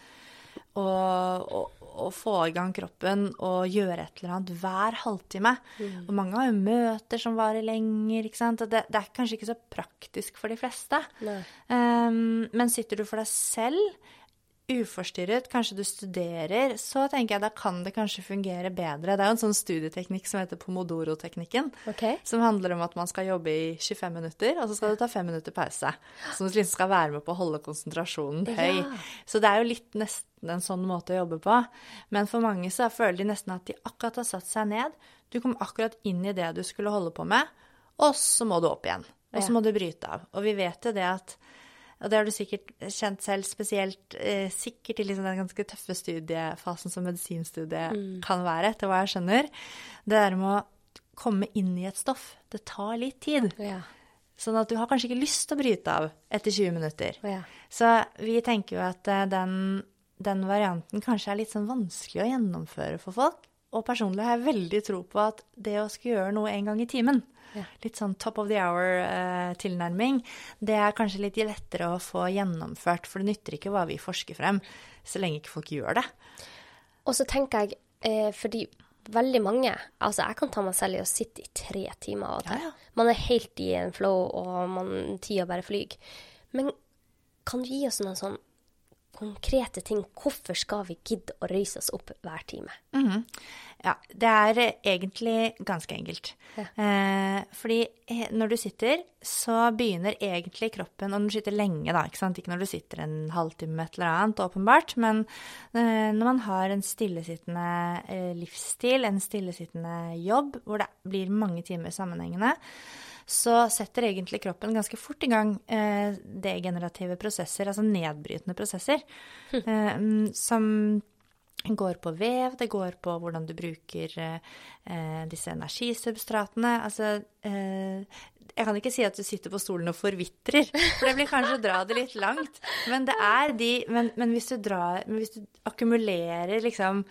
og, og, å få i gang kroppen og gjøre et eller annet hver halvtime. Mm. Og mange har jo møter som varer lenger. ikke sant? Det, det er kanskje ikke så praktisk for de fleste. Um, men sitter du for deg selv uforstyrret, kanskje du studerer, så tenker jeg da kan det kanskje fungere bedre. Det er jo en sånn studieteknikk som heter pomodoro-teknikken. Okay. Som handler om at man skal jobbe i 25 minutter, og så skal du ta fem minutter pause. Som liksom skal være med på å holde konsentrasjonen høy. Ja. Så det er jo litt nesten en sånn måte å jobbe på. Men for mange så føler de nesten at de akkurat har satt seg ned. Du kom akkurat inn i det du skulle holde på med, og så må du opp igjen. Og så må du bryte av. Og vi vet jo det at og det har du sikkert kjent selv, spesielt eh, sikkert i liksom den ganske tøffe studiefasen som medisinstudiet mm. kan være, etter hva jeg skjønner. Det der med å komme inn i et stoff, det tar litt tid. Ja. Sånn at du har kanskje ikke lyst til å bryte av etter 20 minutter. Ja. Så vi tenker jo at eh, den, den varianten kanskje er litt sånn vanskelig å gjennomføre for folk. Og personlig har jeg veldig tro på at det å skulle gjøre noe en gang i timen, ja. litt sånn top of the hour-tilnærming, eh, det er kanskje litt lettere å få gjennomført. For det nytter ikke hva vi forsker frem, så lenge ikke folk gjør det. Og så tenker jeg, eh, fordi veldig mange Altså, jeg kan ta meg selv i å sitte i tre timer av og til. Ja, ja. Man er helt i en flow, og man, tida bare flyr. Men kan du gi oss noen sånn konkrete ting. Hvorfor skal vi gidde å røyse oss opp hver time? Mm -hmm. Ja, det er egentlig ganske enkelt. Ja. Eh, fordi eh, når du sitter, så begynner egentlig kroppen Og du sitter lenge, da, ikke sant. Ikke når du sitter en halvtime et eller annet, åpenbart, men eh, når man har en stillesittende eh, livsstil, en stillesittende jobb, hvor det blir mange timer sammenhengende, så setter egentlig kroppen ganske fort i gang eh, degenerative prosesser, altså nedbrytende prosesser, hm. eh, som går på vev, det går på hvordan du bruker eh, disse energisubstratene. Altså eh, jeg kan ikke si at du sitter på stolen og forvitrer, for det blir kanskje å dra det litt langt. Men det er de Men, men hvis, du drar, hvis du akkumulerer liksom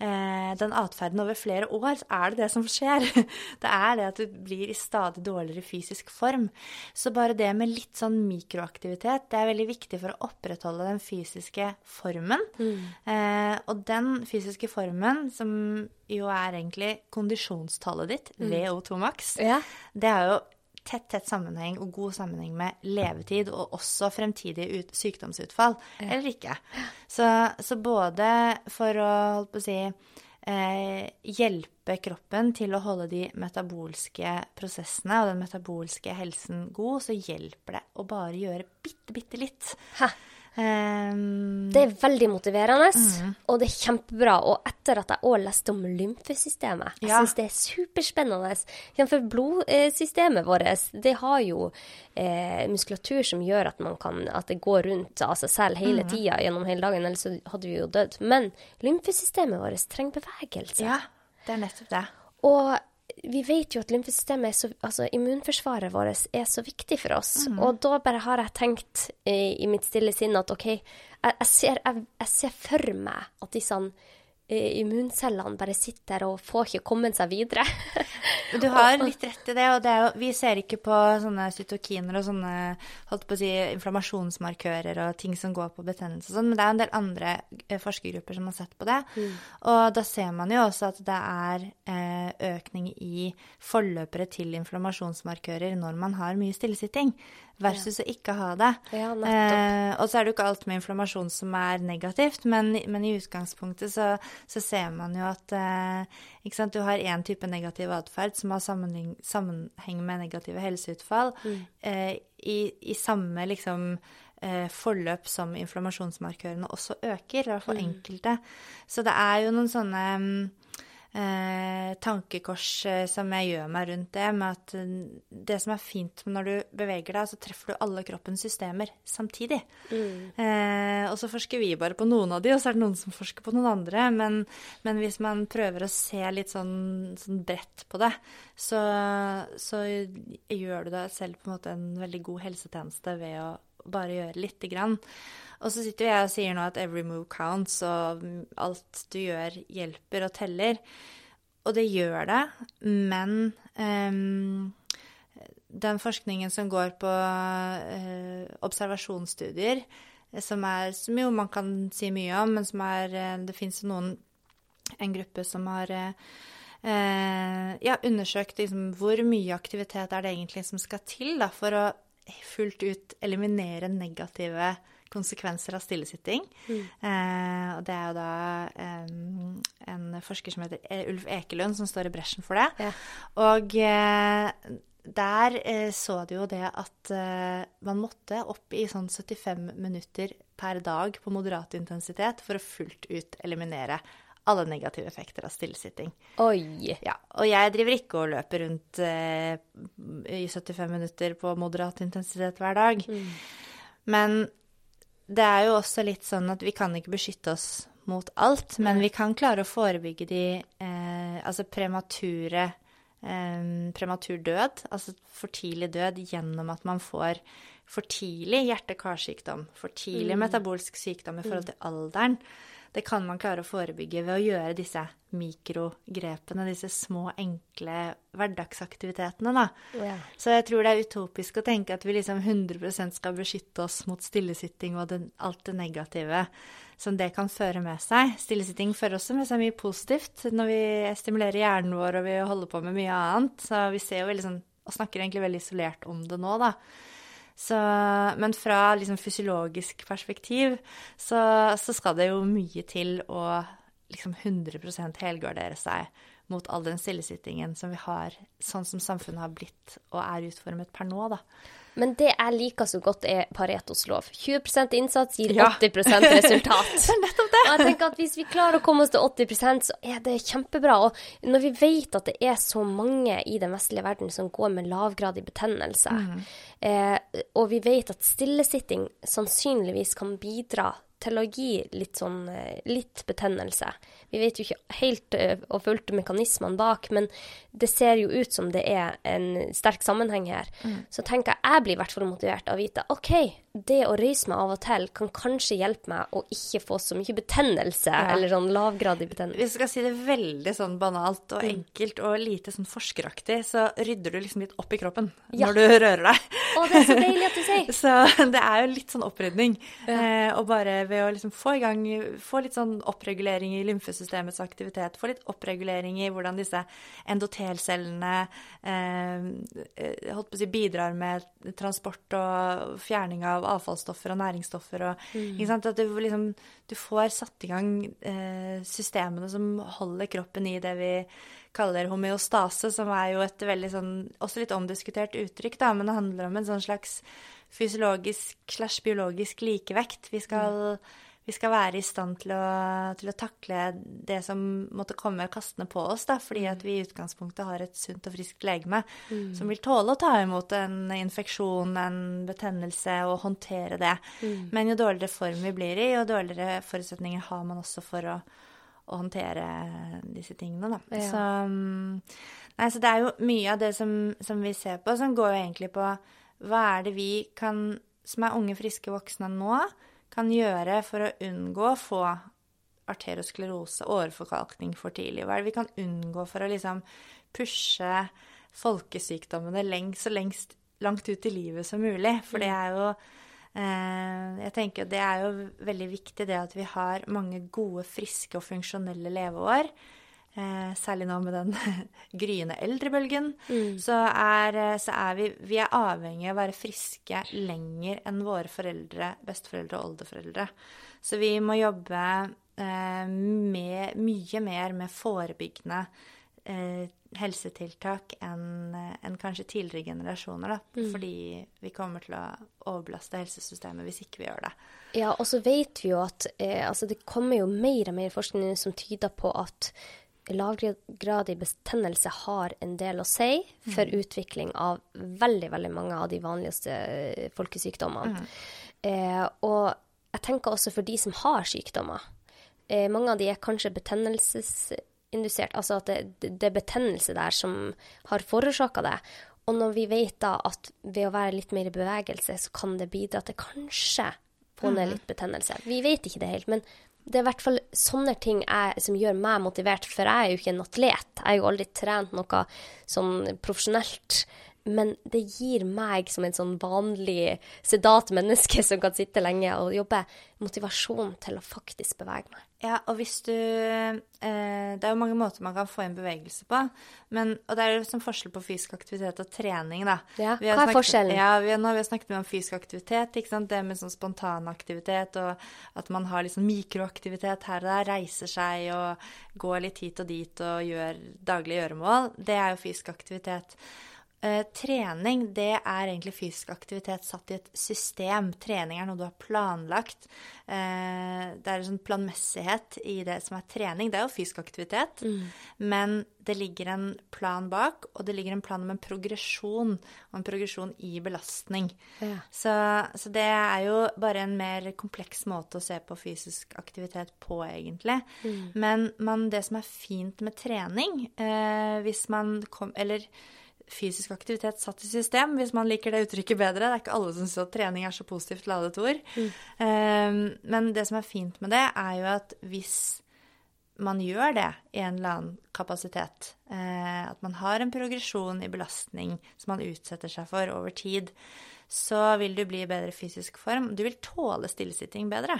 den atferden over flere år, så er det det som skjer. Det er det at du blir i stadig dårligere fysisk form. Så bare det med litt sånn mikroaktivitet, det er veldig viktig for å opprettholde den fysiske formen. Mm. Eh, og den fysiske formen, som jo er egentlig kondisjonstallet ditt, mm. VO2 max, ja. det er jo tett, tett sammenheng og god sammenheng med levetid og også fremtidige ut, sykdomsutfall, ja. eller ikke. Så, så, både for å, holdt på å si, eh, hjelpe kroppen til å holde de metabolske prosessene og den metabolske helsen god, så hjelper det å bare gjøre bitte, bitte litt. Hæ. Um, det er veldig motiverende, mm. og det er kjempebra. Og etter at jeg òg leste om lymfesystemet, jeg ja. syns det er superspennende. For blodsystemet vårt, det har jo eh, muskulatur som gjør at, kan, at, det går rundt av seg selv hele mm. tida gjennom hele dagen, ellers hadde vi jo dødd. Men lymfesystemet vårt trenger bevegelse. Ja, det er nettopp det. Og vi vet jo at lymfesystemet, så, altså immunforsvaret vårt, er så viktig for oss. Mm. Og da bare har jeg tenkt i, i mitt stille sinn at OK, jeg, jeg, ser, jeg, jeg ser, for meg at disse Eh, immuncellene bare sitter og får ikke kommet seg videre. du har litt rett i det. og det jo, Vi ser ikke på sånne cytokiner og sånne holdt på å si, inflammasjonsmarkører og ting som går på betennelse og sånn, men det er en del andre eh, forskergrupper som har sett på det. Mm. Og da ser man jo også at det er eh, økning i forløpere til inflammasjonsmarkører når man har mye stillesitting versus ja. å ikke ha det. Ja, eh, og så er det jo ikke alt med inflammasjon som er negativt, men, men i utgangspunktet så, så, ser man jo at eh, du har én type negativ atferd som har sammenheng, sammenheng, med negative helseutfall, mm. eh, i, i, samme liksom eh, forløp som inflammasjonsmarkørene også øker, i hvert fall mm. enkelte. Så det er jo noen sånne mm, eh, tankekors eh, som jeg gjør meg rundt det, med at eh, det som er fint når du beveger deg, så treffer du alle kroppens systemer samtidig. Mm. Eh, og så forsker vi bare på noen av de, og så er det noen som forsker på noen andre. Men, men hvis man prøver å se litt sånn, sånn bredt på det, så, så, gjør du deg selv på en måte en veldig god helsetjeneste ved å bare gjøre lite grann. Og så sitter jeg og sier nå at every move counts, og alt du gjør, hjelper og teller. Og det gjør det, men um, den forskningen som går på uh, observasjonsstudier, som, er, som jo man kan si mye om, men som er uh, Det fins noen En gruppe som har uh, ja, undersøkt liksom, hvor mye aktivitet er det egentlig som skal til da, for å fullt ut eliminere negative konsekvenser av stillesitting. Mm. Eh, og det er jo da eh, en forsker som heter e- Ulf Ekelund, som står i bresjen for det. Ja. Og eh, der eh, så de jo det at eh, man måtte opp i sånn 75 minutter per dag på moderat intensitet for å fullt ut eliminere alle negative effekter av stillesitting. Oi! Ja, og jeg driver ikke og løper rundt eh, i 75 minutter på moderat intensitet hver dag. Mm. Men det er jo også litt sånn at vi kan ikke beskytte oss mot alt, men vi kan klare å forebygge de eh, altså premature eh, prematur død, altså for tidlig død, gjennom at man får for tidlig hjerte-karsykdom, for tidlig mm. metabolsk sykdom i forhold mm. til alderen det kan man klare å forebygge ved å gjøre disse mikrogrepene, disse små, enkle hverdagsaktivitetene, da. Ja. Så jeg tror det er utopisk å tenke at vi liksom 100% skal beskytte oss mot stillesitting og den, alt det negative som det kan føre med seg. Stillesitting fører også med seg mye positivt når vi stimulerer hjernen vår og vi holder på med mye annet. Så vi ser jo veldig sånn, og snakker egentlig veldig isolert om det nå, da. Så, men fra liksom fysiologisk perspektiv så, så, skal det jo mye til å liksom 100% helgardere seg mot all den stillesittingen som vi har, sånn som samfunnet har blitt og er utformet per nå, da. Men det jeg liker så godt, er Paretos lov. 20% innsats gir 80% resultat. det er nettopp det. Og jeg tenker at Hvis vi klarer å komme oss til 80% så er det kjempebra. Og når vi vet at det er så mange i den vestlige verden som går med lavgradig betennelse, mm. eh, og vi vet at stillesitting sannsynligvis kan bidra til å gi litt sånn eh, litt betennelse. Vi vet jo ikke helt eh, og fullt mekanismene bak, men det ser jo ut som det er en sterk sammenheng her. Mm. Så tenker jeg jeg blir i hvert fall motivert av å vite OK, det å røyse meg av og til kan kanskje hjelpe meg å ikke få så mye betennelse, ja. eller sånn lavgradig betennelse. Hvis du skal si det veldig sånn banalt og mm. enkelt og lite sånn forskeraktig, så rydder du liksom litt opp i kroppen ja. når du rører deg. Å, det er så deilig at du sier. så det er jo litt sånn opprydning. Ja. Eh, og bare ved å liksom få i gang Få litt sånn oppregulering i lymfesystemets aktivitet, få litt oppregulering i hvordan disse endotelcellene eh, si, bidrar med transport og fjerning av avfallsstoffer og næringsstoffer. Og, mm. At du, liksom, du, får satt i gang eh, systemene som holder kroppen i det vi kaller homeostase, som er jo et veldig sånn Også litt omdiskutert uttrykk, da, men det handler om en sånn slags fysiologisk slash biologisk likevekt. Vi skal mm vi skal være i stand til å, til å, takle det som måtte komme kastende på oss, da, fordi at vi i utgangspunktet har et sunt og friskt legeme mm. som vil tåle å ta imot en infeksjon, en betennelse, og håndtere det. Mm. Men jo dårligere form vi blir i, jo dårligere forutsetninger har man også for å, å håndtere disse tingene, da. Ja. Så, mm, nei, så det er jo mye av det som, som vi ser på, som går jo egentlig på hva er det vi kan, som er unge, friske voksne nå, kan gjøre for å unngå å få arteriosklerose, åreforkalkning, for tidlig? Hva er det vi kan unngå for å liksom pushe folkesykdommene lengst så lengst langt ut i livet som mulig? For det mm. er jo eh, Jeg tenker det er jo veldig viktig det at vi har mange gode, friske og funksjonelle leveår. Eh, særlig nå med den gryende eldrebølgen, mm. så, er, eh, så, er, vi, vi er avhengig av å være friske lenger enn våre foreldre, besteforeldre og oldeforeldre. Så vi må jobbe eh, med, mye mer med forebyggende eh, helsetiltak enn en kanskje tidligere generasjoner. Da, mm. Fordi vi kommer til å overbelaste helsesystemet hvis ikke vi gjør det. Ja, og så vet vi jo at eh, altså det kommer jo mer og mer forskning som tyder på at lavgradig betennelse har en del å si for mm. utvikling av veldig, veldig mange av de vanligste eh, folkesykdommene. Mm. Eh, og jeg tenker også for de som har sykdommer. Eh, mange av de er kanskje betennelsesindusert, altså at det, det er betennelse der som har forårsaka det. Og når vi vet da at ved å være litt mer i bevegelse, så kan det bidra til kanskje få ned mhm. litt betennelse. Vi vet ikke det helt, men det er i hvert fall sånne ting jeg, som gjør meg motivert, for jeg er jo ikke en atlet. Jeg har jo aldri trent noe sånn profesjonelt. Men det gir meg, som en sånn vanlig sedat menneske som kan sitte lenge og jobbe, motivasjon til å faktisk bevege meg. Ja, og hvis du eh, Det er jo mange måter man kan få inn bevegelse på. Men, og det er jo sånn forskjell på fysisk aktivitet og trening, da. Ja, Hva er snakket, forskjellen? Ja, vi, nå har vi snakket mye om fysisk aktivitet. ikke sant? Det med sånn spontan aktivitet, og at man har liksom mikroaktivitet her og der. Reiser seg og går litt hit og dit og gjør daglige gjøremål. Det er jo fysisk aktivitet. Uh, trening det er egentlig fysisk aktivitet satt i et system. Trening er noe du har planlagt. Uh, det er en sånn planmessighet i det som er trening. Det er jo fysisk aktivitet, mm. men det ligger en plan bak, og det ligger en plan om en progresjon, og en progresjon i belastning. Ja. Så, så, det er jo bare en mer kompleks måte å se på fysisk aktivitet på, egentlig. Mm. Men man, det som er fint med trening, uh, hvis man kom Eller fysisk aktivitet satt i system, hvis man liker det uttrykket bedre. Det er ikke alle som syns at trening er så positivt ladet ord. Mm. Um, men det som er fint med det, er jo at hvis man gjør det i en eller annen kapasitet, uh, at man har en progresjon i belastning som man utsetter seg for over tid, så vil du bli i bedre fysisk form. Du vil tåle stillesitting bedre.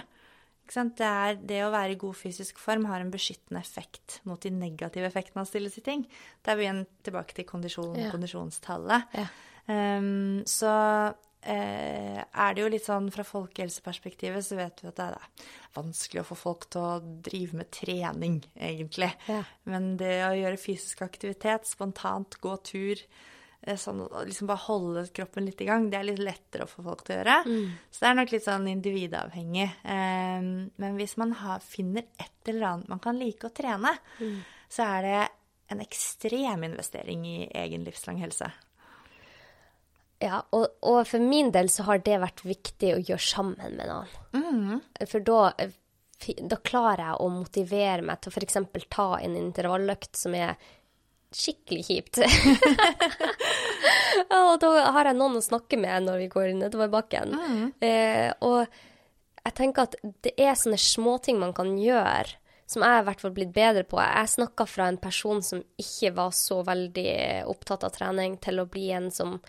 Det, er, det, å være i god fysisk form har en beskyttende effekt mot de negative effektene av stillesitting. Da er vi igjen tilbake til kondisjon, ja. kondisjonstallet. Ja. Um, så uh, er det jo litt sånn fra folkehelseperspektivet så vet vi at det er vanskelig å få folk til å drive med trening, egentlig. Ja. Men det å gjøre fysisk aktivitet, spontant gå tur, sånn liksom bare holde kroppen litt i gang, det er litt lettere å få folk til å gjøre. Mm. Så det er nok litt sånn individavhengig. Um, men hvis man har, finner et eller annet man kan like å trene, mm. så er det en ekstrem investering i egen livslang helse. Ja, og, og, for min del så har det vært viktig å gjøre sammen med noen. Mm. For da, da klarer jeg å motivere meg til å f.eks. ta en intervalløkt som er skikkelig kjipt. og da har jeg noen å snakke med når vi går nedover bakken. Mm. Eh, og jeg tenker at det er sånne småting man kan gjøre, som jeg i hvert fall blitt bedre på. Jeg snakka fra en person som ikke var så veldig opptatt av trening, til å bli en som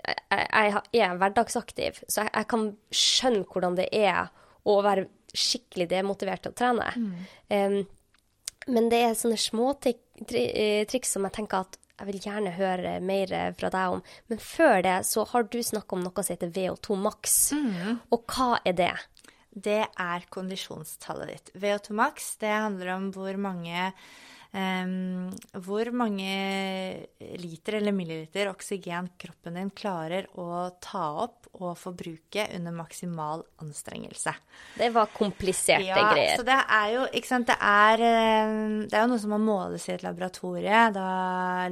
Jeg, jeg er hverdagsaktiv, så jeg, jeg, kan skjønne hvordan det er å være skikkelig demotivert til å trene. Mm. Um, men det er sånne småtriks eh, som jeg tenker at jeg vil gjerne høre mer fra deg om. Men før det så har du snakka om noe som heter VO2 max. Mm. Og hva er det? Det er kondisjonstallet ditt. VO2 max det handler om hvor mange Um, hvor mange liter eller milliliter oksygen kroppen din klarer å ta opp og forbruke under maksimal anstrengelse. Det var kompliserte ja, greier. Så det er jo ikke sant, det er, det er jo noe som må måles i et laboratorie. Da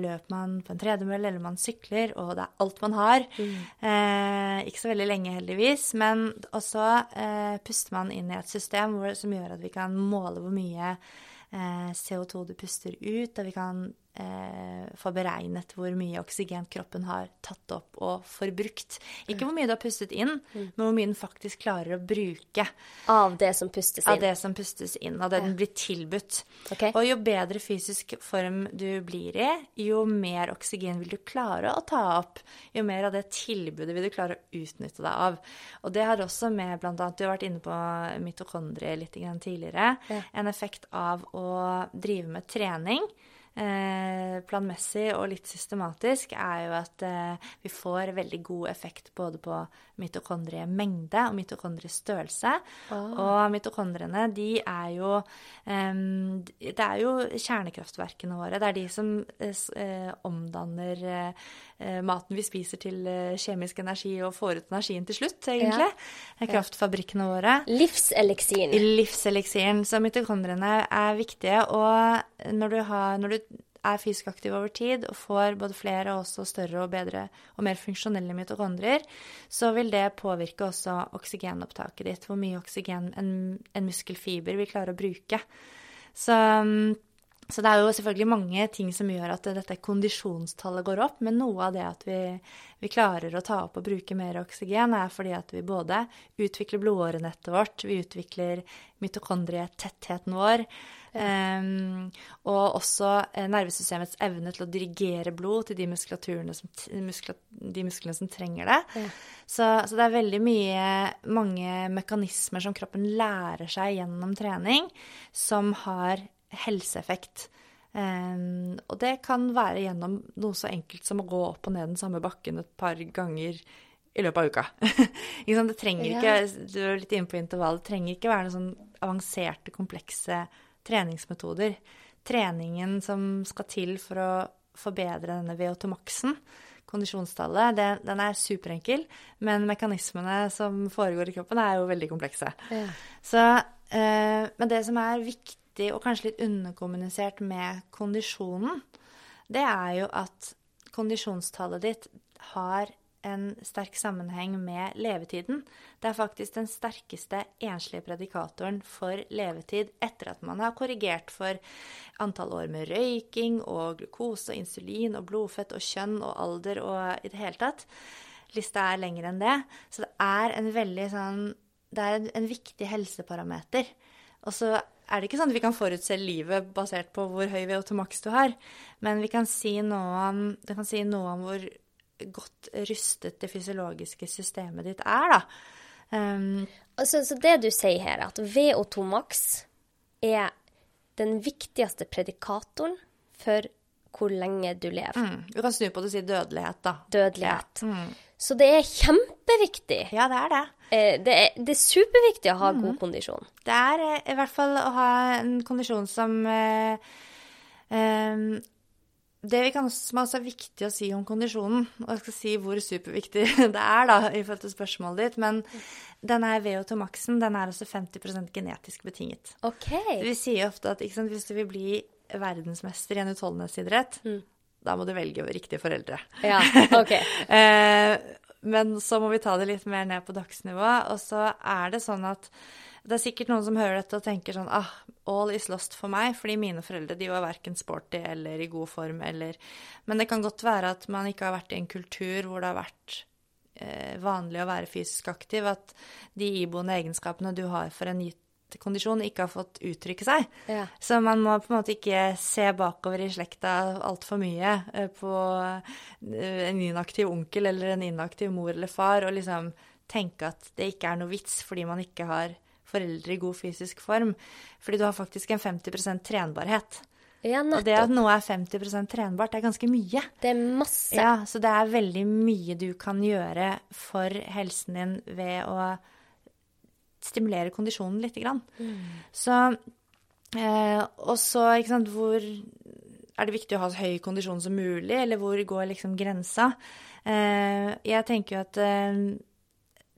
løper man på en tredemølle eller man sykler, og det er alt man har. Mm. Eh, ikke så veldig lenge, heldigvis. Men også eh, puster man inn i et system hvor, som gjør at vi kan måle hvor mye CO2 du puster ut, og vi kan eh, få beregnet hvor mye oksygen kroppen har tatt opp og forbrukt. Ikke hvor mye du har pustet inn, mm. men hvor mye den faktisk klarer å bruke. Av det som pustes inn. Av det som pustes inn, av det den blir tilbudt. Okay. Og jo bedre fysisk form du blir i, jo mer oksygen vil du klare å ta opp. Jo mer av det tilbudet vil du klare å utnytte deg av. Og det har også med bl.a. Du har vært inne på mitokondrier litt tidligere. Ja. En effekt av å drive med trening planmessig og litt systematisk, er jo at eh, vi får veldig god effekt både på mitokondriemengde og mitokondriestørrelse. Oh. Og mitokondriene, de er jo eh, Det er jo kjernekraftverkene våre. Det er de som eh, omdanner eh, maten vi spiser til eh, kjemisk energi og får ut energien til slutt, egentlig. Ja. Kraftfabrikkene våre. Livseliksiren. Livseliksiren. Så mitokondriene er viktige. Og når du, har, når du er fysisk aktiv over tid og får både flere og også større og bedre og mer funksjonelle mitokondrier, så vil det påvirke også oksygenopptaket ditt, hvor mye oksygen en, en muskelfiber vil klare å bruke. Så, så, det er jo selvfølgelig mange ting som gjør at dette kondisjonstallet går opp, men noe av det at vi, vi klarer å ta opp og bruke mer oksygen, er fordi at vi både utvikler blodårenettet vårt, vi utvikler mitokondrietettheten vår. Um, og også eh, nervesystemets evne til å dirigere blod til de, som, muskla, de musklene som trenger det. Ja. Så, så, det er veldig mye, mange mekanismer som kroppen lærer seg gjennom trening, som har helseeffekt. Um, og det kan være gjennom noe så enkelt som å gå opp og ned den samme bakken et par ganger i løpet av uka. det trenger ikke, Du er litt inne på intervall. Det trenger ikke være noen sånn avanserte, komplekse treningsmetoder. Treningen som skal til for å forbedre denne VO2 maksen, kondisjonstallet, det, den er superenkel, men mekanismene som foregår i kroppen, er jo veldig komplekse. Ja. Så, eh, men det som er viktig, og kanskje litt underkommunisert med kondisjonen, det er jo at kondisjonstallet ditt har en sterk sammenheng med levetiden. Det er faktisk den sterkeste enslige predikatoren for levetid etter at man har korrigert for antall år med røyking og glukose og insulin og blodfett og kjønn og alder og i det hele tatt. Lista er lengre enn det. Så det er en veldig sånn Det er en, en viktig helseparameter. Og så er det ikke sånn at vi kan forutse livet basert på hvor høy VO2 maks du har, men vi kan si noe om, kan si noe om hvor godt rustet det fysiologiske systemet ditt er, da. Um, altså, så det du sier her, at VO2 max er den viktigste predikatoren for hvor lenge du lever. Mm, du kan snu på det og si dødelighet, da. Dødelighet. Ja. Mm. Så det er kjempeviktig. Ja, det er det. Eh, det er, det er superviktig å ha mm. god kondisjon. Det er eh, i hvert fall å ha en kondisjon som eh, eh, det vi kan, som også er viktig å si om kondisjonen, og jeg skal si hvor superviktig det er da, i forhold til spørsmålet ditt, men den er VO2 maksen, den er også 50% genetisk betinget. Ok. Vi sier ofte at sant, hvis du vil bli verdensmester i en utholdenhetsidrett, mm. da må du velge riktige foreldre. Ja, ok. eh, men så må vi ta det litt mer ned på dagsnivå, og så er det sånn at det er sikkert noen som hører dette og tenker sånn ah, all is lost for meg, fordi mine foreldre de var verken sporty eller i god form eller Men det kan godt være at man ikke har vært i en kultur hvor det har vært eh, vanlig å være fysisk aktiv, at de iboende egenskapene du har for en gitt kondisjon, ikke har fått uttrykke seg. Ja. Så man må på en måte ikke se bakover i slekta altfor mye eh, på eh, en inaktiv onkel eller en inaktiv mor eller far, og liksom tenke at det ikke er noe vits fordi man ikke har foreldre i god fysisk form. Fordi du har faktisk en 50 trenbarhet. Ja, og det at noe er 50% trenbart, det er ganske mye. Det er masse. Ja, Så det er veldig mye du kan gjøre for helsen din ved å stimulere kondisjonen lite grann. Mm. Så eh, Og så, ikke sant, hvor er det viktig å ha så høy kondisjon som mulig, eller hvor går liksom grensa? Eh, jeg tenker jo at eh,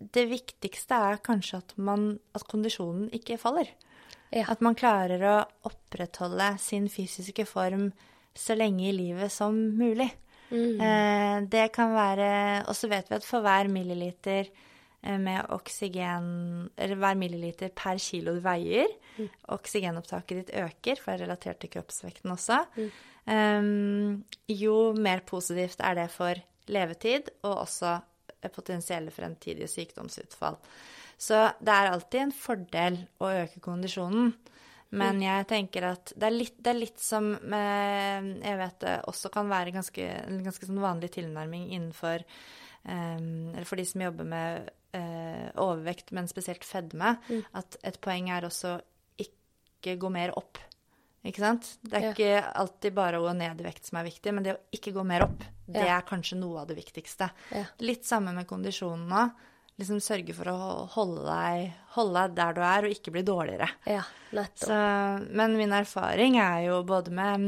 det viktigste er kanskje at, man, at kondisjonen ikke faller. Ja. At man klarer å opprettholde sin fysiske form så lenge i livet som mulig. Mm. Eh, det kan være Og så vet vi at for hver milliliter eh, med oksygen Eller hver milliliter per kilo du veier, mm. oksygenopptaket ditt øker, for det er relatert til kroppsvekten også. Mm. Um, jo mer positivt er det for levetid, og også potensielle fremtidige sykdomsutfall. Så det er alltid en fordel å øke kondisjonen. Men mm. jeg tenker at det er litt, det er litt som med, Jeg vet det også kan være ganske, en ganske sånn vanlig tilnærming innenfor um, Eller for de som jobber med uh, overvekt, men spesielt fedme, mm. at et poeng er også ikke gå mer opp Ikke sant? Det er ja. ikke alltid bare å gå ned i vekt som er viktig, men det å ikke gå mer opp, det ja. er kanskje noe av det viktigste. Ja. Litt samme med kondisjonen nå. Liksom sørge for å holde deg, holde deg, der du er, og ikke bli dårligere. Ja. Så, men min erfaring er jo både med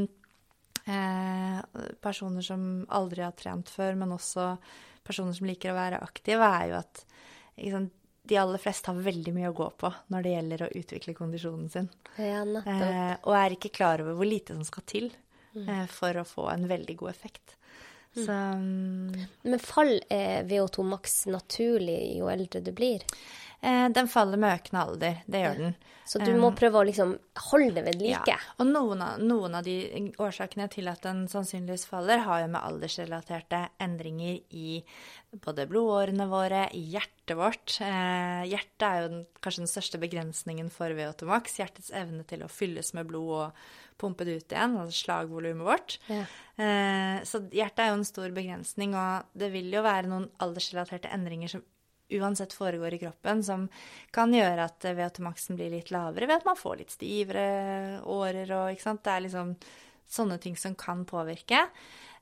eh, personer som aldri har trent før, men også personer som liker å være aktive, er jo at sant, de aller fleste har veldig mye å gå på når det gjelder å utvikle kondisjonen sin. Ja, eh, og er ikke klar over hvor lite som skal til mm. eh, for å få en veldig god effekt. Mm. Så, um, Men fall er VO2 maks naturlig jo eldre du blir? Eh, den faller med økende alder. Det gjør den. Så du må prøve å liksom holde det ved like? Ja. Og noen av, noen av, de årsakene til at den sannsynligvis faller, har jo med aldersrelaterte endringer i både blodårene våre, i hjertet vårt. Eh, hjertet er jo den, kanskje den største begrensningen for VO2 max. Hjertets evne til å fylles med blod og pumpe det ut igjen, altså slagvolumet vårt. Ja. Eh, så hjertet er jo en stor begrensning, og det vil jo være noen aldersrelaterte endringer som uansett foregår i kroppen, som kan gjøre at VO2-maksen blir litt lavere ved at man får litt stivere årer og ikke sant. Det er liksom sånne ting som kan påvirke.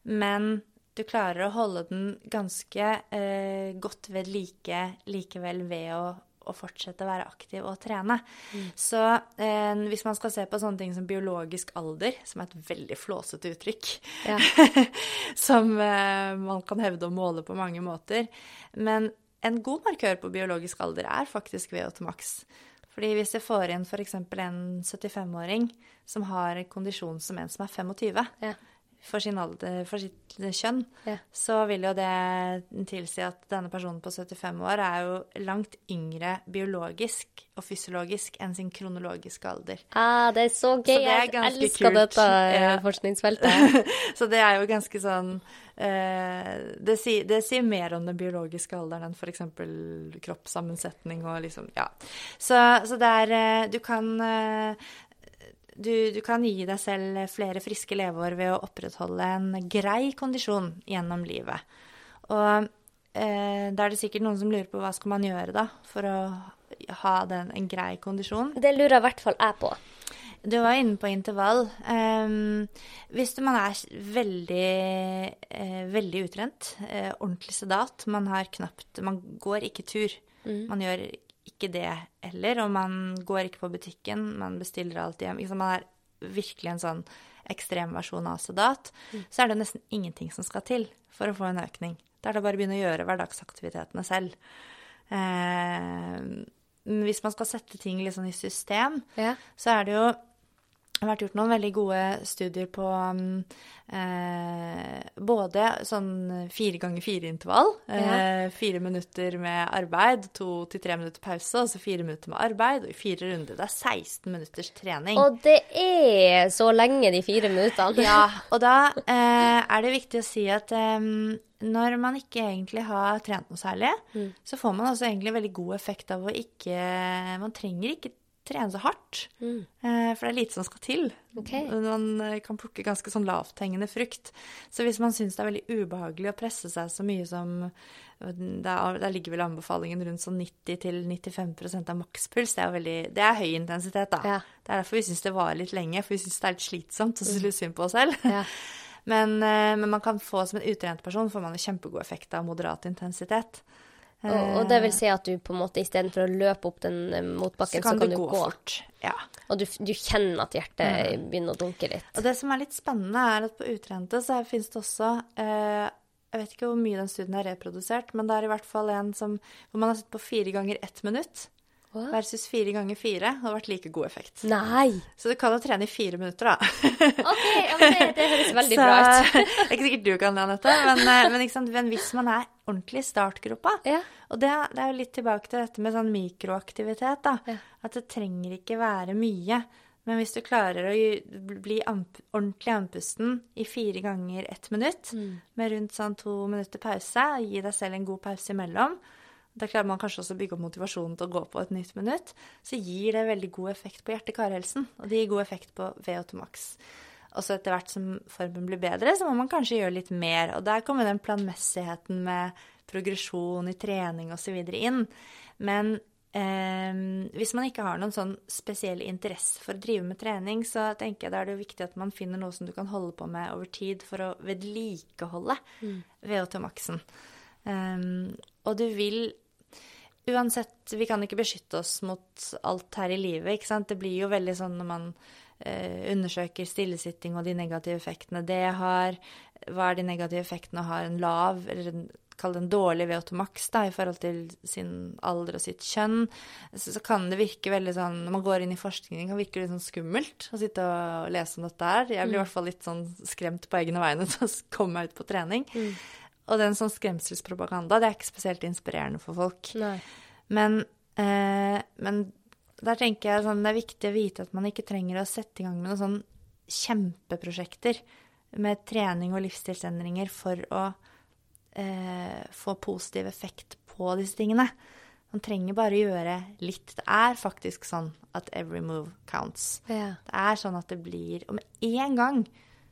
Men du klarer å holde den ganske eh, godt ved like likevel ved å, å, fortsette å være aktiv og trene. Mm. Så eh, hvis man skal se på sånne ting som biologisk alder, som er et veldig flåsete uttrykk, ja. som eh, man kan hevde å måle på mange måter Men en god markør på biologisk alder er faktisk VO2 max. Fordi hvis jeg får inn f.eks. en 75-åring som har kondisjon som en som er 25, ja for, alder, for sitt kjønn, ja. så vil jo det tilsi at denne personen på 75 år er jo langt yngre biologisk og fysiologisk enn sin kronologiske alder. Ah, det er så gøy. Så jeg elsker kult. dette ja. forskningsfeltet. så det er jo ganske sånn eh, det, sier, det, sier, mer om den biologiske alderen enn f.eks. kroppssammensetning og liksom Ja. Så, så det er eh, Du kan eh, du, du, kan gi deg selv flere friske leveår ved å opprettholde en grei kondisjon gjennom livet. Og eh, da er det sikkert noen som lurer på hva skal man gjøre da for å ha den, en grei kondisjon. Det lurer i hvert fall jeg på. Du var inne på intervall. Um, hvis man er veldig, eh, veldig utrent, eh, ordentlig sedat, man har knapt Man går ikke tur. Mm. Man gjør ikke det heller. Og man går ikke på butikken, man bestiller alt hjem. Liksom man er virkelig en sånn ekstrem versjon av sedat. Mm. Så er det nesten ingenting som skal til for å få en økning. Da er det bare å begynne å gjøre hverdagsaktivitetene selv. Eh, hvis man skal sette ting sånn i system, ja. så er det jo det har vært gjort noen veldig gode studier på um, eh, både sånn fire ganger fire-intervall. Ja. Eh, fire minutter med arbeid, to til tre minutter pause, og så fire minutter med arbeid. Og i fire runder. Det er 16 minutters trening. Og det er så lenge, de fire minuttene. ja. Og da eh, er det viktig å si at når man ikke egentlig har trent noe særlig, mm. så får man også egentlig veldig god effekt av å ikke Man trenger ikke trene så hardt. Mm. Eh, for det er lite som skal til. Okay. Man eh, kan plukke ganske sånn lavthengende frukt. Så hvis man syns det er veldig ubehagelig å presse seg så mye som Der, der ligger vel anbefalingen rundt sånn 90-95% av makspuls. Det er, veldig, det er høy intensitet, da. Ja. Det er derfor vi syns det varer litt lenge, for vi syns det er litt slitsomt og syns vi synd på oss selv. Ja. Men, eh, men, man kan få som en utrent person får man en kjempegod effekt av moderat intensitet. Og, og, det vil si at du på en måte istedenfor å løpe opp den eh, motbakken, så kan, så kan du, gå. gå. Fort. Ja. Og du, du, kjenner at hjertet mm. begynner å dunke litt. Og det som er litt spennende, er at på utrente så finnes det også eh, Jeg vet ikke hvor mye den studien er reprodusert, men det er i hvert fall en som, hvor man har sett på fire ganger ett minutt. What? Versus fire ganger fire hadde vært like god effekt. Nei! Så du kan jo trene i fire minutter, da. ok, ja, men det, det høres veldig så, bra ut. det er ikke sikkert du kan det, Anette, men, eh, men, men, hvis man er ordentlig i startgropa ja. Og det, det, er jo litt tilbake til dette med sånn mikroaktivitet, da. Ja. At det trenger ikke være mye. Men hvis du klarer å bli amp ordentlig andpusten i fire ganger ett minutt, mm. med rundt sånn to minutter pause, og gi deg selv en god pause imellom, da klarer man kanskje også å bygge opp motivasjonen til å gå på et nytt minutt. Så gir det veldig god effekt på hjerte-karhelsen, og det gir god effekt på VO2 max. Og så etter hvert som formen blir bedre, så må man kanskje gjøre litt mer. Og der kommer den planmessigheten med progresjon i trening osv. inn. Men eh, hvis man ikke har noen sånn spesiell interesse for å drive med trening, så tenker jeg da er det viktig at man finner noe som du kan holde på med over tid for å vedlikeholde mm. VO2 maksen. Um, og du vil Uansett, vi kan ikke beskytte oss mot alt her i livet, ikke sant. Det blir jo veldig sånn når man eh, undersøker stillesitting og de negative effektene det har. Hva er de negative effektene å ha en lav, eller en kall det en dårlig VO2 max da, i forhold til sin alder og sitt kjønn, så, så, kan det virke veldig sånn Når man går inn i forskning, kan det virke litt sånn skummelt å sitte og lese om dette her. Jeg blir i mm. hvert fall litt sånn skremt på egne vegne til å komme meg ut på trening. Mm. Og det er en sånn skremselspropaganda, det er ikke spesielt inspirerende for folk. Men, eh, men, der tenker jeg sånn, det er viktig å vite at man ikke trenger å sette i gang med noen sånn kjempeprosjekter med trening og livsstilsendringer for å eh, få positiv effekt på disse tingene. Man trenger bare å gjøre litt. Det er faktisk sånn at every move counts. Ja. Det er sånn at det blir Og med en gang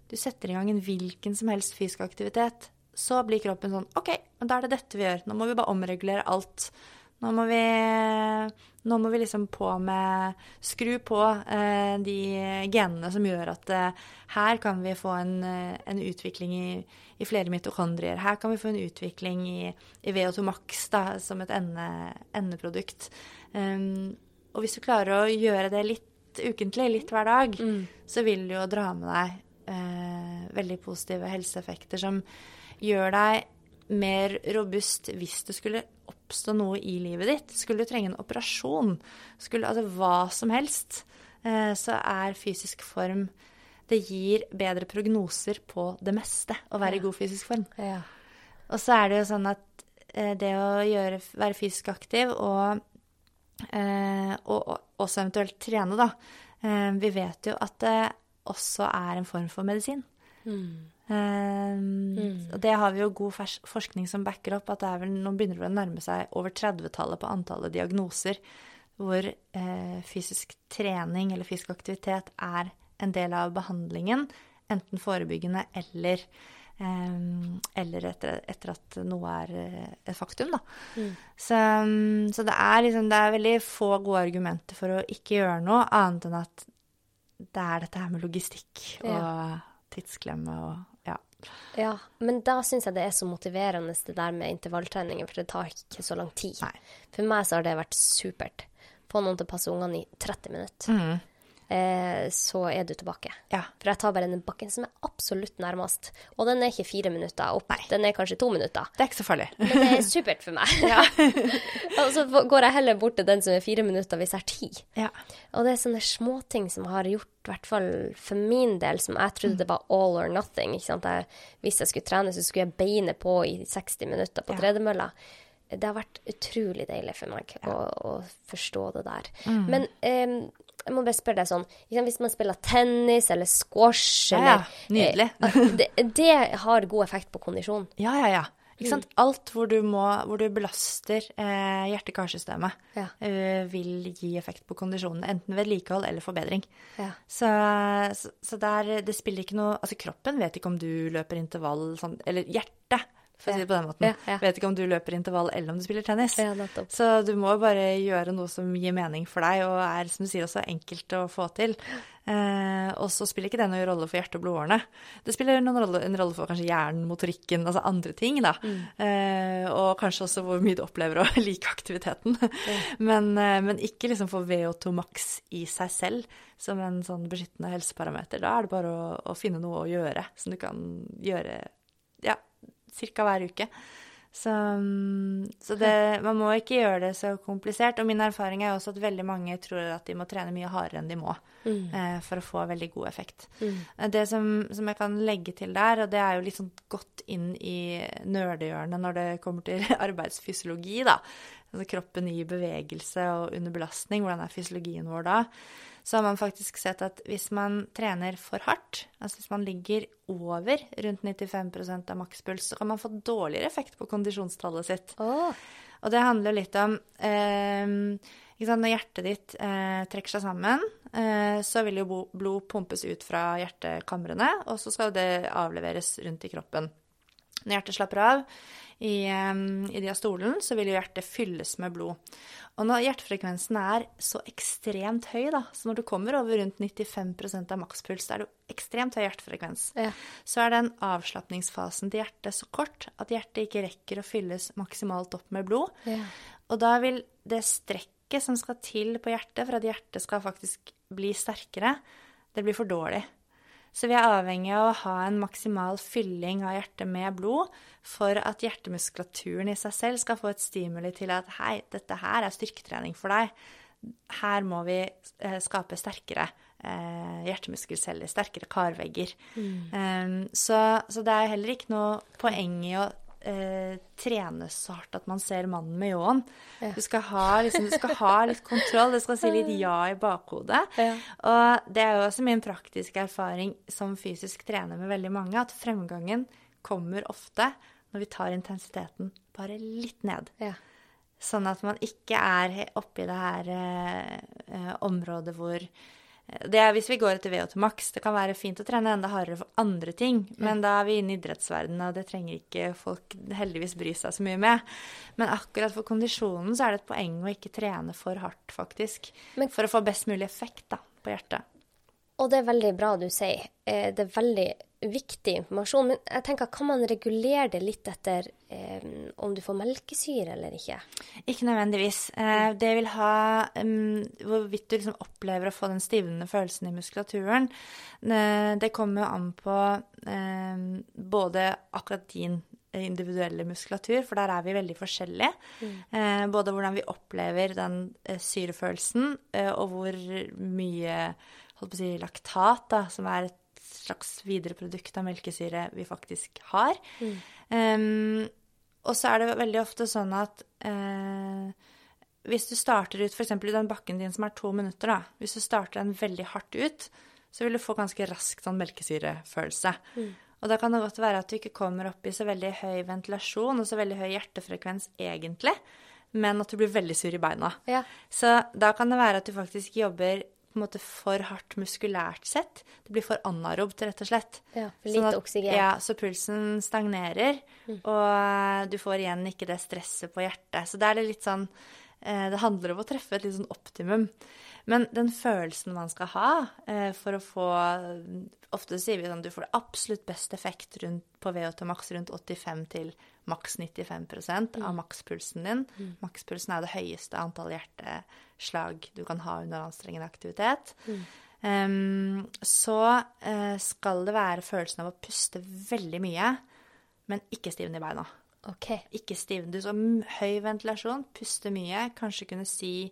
du setter i gang en hvilken som helst fysisk aktivitet, så blir kroppen sånn OK, da er det dette vi gjør. Nå må vi bare omregulere alt. Nå må vi, nå må vi liksom på med Skru på eh, de genene som gjør at eh, her kan vi få en, eh, en utvikling i, i, flere mitokondrier. Her kan vi få en utvikling i, i VO2 max da, som et ende, endeprodukt. Um, og hvis du klarer å gjøre det litt ukentlig, litt hver dag, mm. så vil du jo dra med deg eh, veldig positive helseeffekter som gjør deg mer robust hvis det skulle oppstå noe i livet ditt. Skulle du trenge en operasjon, skulle, altså hva som helst, eh, så er fysisk form Det gir bedre prognoser på det meste å være i god fysisk form. Ja. Og så er det jo sånn at eh, det å gjøre, være fysisk aktiv og, eh, og, og også eventuelt trene, da Vi vet jo at det også er en form for medisin. Mm. Um, mm. Og det har vi jo god forskning som backer opp, at det er vel, nå begynner det å nærme seg over 30-tallet på antallet diagnoser hvor eh, fysisk trening eller fysisk aktivitet er en del av behandlingen, enten forebyggende eller, eh, eller etter, etter, at noe er eh, et faktum, da. Mm. Så, så, det, er liksom, det er veldig få gode argumenter for å ikke gjøre noe, annet enn at det er dette her med logistikk og ja. Tidsklemme og ja, men da syns jeg det er så motiverende det der med intervalltreninger, for det tar ikke så lang tid. Nei. For meg så har det vært supert. Få noen til å passe ungene i 30 minutter. Mm eh, så er du tilbake. Ja. For jeg tar bare den bakken som er absolutt nærmest. Og den er ikke fire minutter opp, Nei. den er kanskje to minutter. Det er ikke så farlig. Men det er supert for meg. og så går jeg heller bort til den som er fire minutter hvis jeg har tid. Ja. Og det er sånne småting som har gjort, i hvert fall for min del, som jeg trodde det var all or nothing. Jeg, hvis jeg skulle trene, så skulle jeg beine på i 60 minutter på ja. tredemølla det har vært utrolig deilig for meg ja. å, å, forstå det der. Mm. Men um, jeg må bare spørre deg sånn Hvis man spiller tennis eller squash ja, eller, ja. Nydelig. Eh, det, det, har god effekt på kondisjon. Ja, ja, ja. Ikke sant? Mm. Alt hvor du, må, hvor du belaster eh, hjerte-karsystemet, ja. uh, vil gi effekt på kondisjonen. Enten vedlikehold eller forbedring. Ja. Så, så, så der, det spiller ikke noe Altså, kroppen vet ikke om du løper intervall sånn Eller hjertet for å si det på den måten. Ja, ja. Vet ikke om du løper intervall eller om du spiller tennis. Ja, så du må bare gjøre noe som gir mening for deg, og er som du sier også enkelt å få til. Eh, og så spiller ikke det noen rolle for hjerte- og blodårene. Det spiller rolle, en rolle for kanskje hjernen, motorikken, altså andre ting, da. Mm. Eh, og kanskje også hvor mye du opplever å like aktiviteten. men, eh, men, ikke liksom for VO2 max i seg selv som en sånn beskyttende helseparameter. Da er det bare å, å finne noe å gjøre som du kan gjøre ja, ca. hver uke. Så, mm, så det, man må ikke gjøre det så komplisert. Og min erfaring er også at veldig mange tror at de må trene mye hardere enn de må mm. eh, for å få veldig god effekt. Mm. Eh, det som, som, jeg kan legge til der, og det er jo litt sånn godt inn i nerdehjørnet når det kommer til arbeidsfysiologi, da. Altså kroppen i bevegelse og under belastning, hvordan er fysiologien vår da? Så har man faktisk sett at hvis man trener for hardt, altså hvis man ligger over rundt 95% av makspuls, så kan man få dårligere effekt på kondisjonstallet sitt. Oh. Og det handler litt om eh, Når hjertet ditt eh, trekker seg sammen, eh, så vil jo blod pumpes ut fra hjertekamrene, og så skal det avleveres rundt i kroppen. Når hjertet slapper av, i, i diastolen, så vil hjertet fylles med blod. Og når hjertefrekvensen er så ekstremt høy, da, så når du kommer over rundt 95% av makspuls, er det ekstremt høy hjertefrekvens, ja. så er den avslapningsfasen til hjertet så kort at hjertet ikke rekker å fylles maksimalt opp med blod. Ja. Og da vil det strekket som skal til på hjertet for at hjertet skal faktisk bli sterkere, det blir for dårlig. Så vi er avhengig av å ha en maksimal fylling av hjertet med blod for at hjertemuskulaturen i seg selv skal få et stimuli til at hei, dette her er styrketrening for deg. Her må vi eh, skape sterkere eh, hjertemuskelceller, sterkere karvegger. Mm. Um, så, så, det er heller ikke noe poeng i å eh, trene så hardt at man ser mannen med ljåen. Ja. Du, skal ha, liksom, du skal ha litt kontroll, det skal si litt ja i bakhodet. Ja. Og det er jo også min praktiske erfaring som fysisk trener med veldig mange, at fremgangen kommer ofte når vi tar intensiteten bare litt ned. Ja. Sånn at man ikke er oppi det her eh, eh området hvor det er hvis vi går etter VO til maks. Det kan være fint å trene enda hardere for andre ting, men da er vi inne i idrettsverdenen, og det trenger ikke folk heldigvis bry seg så mye med. Men akkurat for kondisjonen så er det et poeng å ikke trene for hardt, faktisk. For å få best mulig effekt da, på hjertet. Og det er veldig bra du sier. Eh, det er veldig viktig informasjon. Men jeg tenker, kan man regulere det litt etter eh, om du får melkesyre eller ikke? Ikke nødvendigvis. Eh, det vil ha um, hvorvidt du liksom opplever å få den stivnende følelsen i muskulaturen. Eh, det kommer jo an på eh, både akkurat din individuelle muskulatur, for der er vi veldig forskjellige. Mm. Eh, både hvordan vi opplever den eh, syrefølelsen, og hvor mye holdt på å si, laktat, da, som er et slags videreprodukt av melkesyre vi faktisk har. Mm. Um, og så er det veldig ofte sånn at uh, hvis du starter ut f.eks. i den bakken din som er to minutter, da, hvis du starter den veldig hardt ut, så vil du få ganske raskt sånn melkesyrefølelse. Mm. Og da kan det godt være at du ikke kommer opp i så veldig høy ventilasjon og så veldig høy hjertefrekvens egentlig, men at du blir veldig sur i beina. Ja. Så da kan det være at du faktisk jobber på en måte for hardt muskulært sett. Det blir for anarobt, rett og slett. Ja, for litt sånn at, oksygen. Ja, så pulsen stagnerer, mm. og du får igjen ikke det stresset på hjertet. Så det er litt sånn eh, Det handler om å treffe et litt sånn optimum. Men den følelsen man skal ha eh, for å få Ofte sier vi sånn du får det absolutt best effekt rundt, på VO2 maks rundt 85 til maks 95 mm. av makspulsen din. Mm. Makspulsen er det høyeste antall hjerteslag du kan ha under anstrengende aktivitet. Mm. Um, så uh, skal det være følelsen av å puste veldig mye, men ikke stivne i beina. Okay. Ikke stivne. Du så høy ventilasjon, puste mye, kanskje kunne si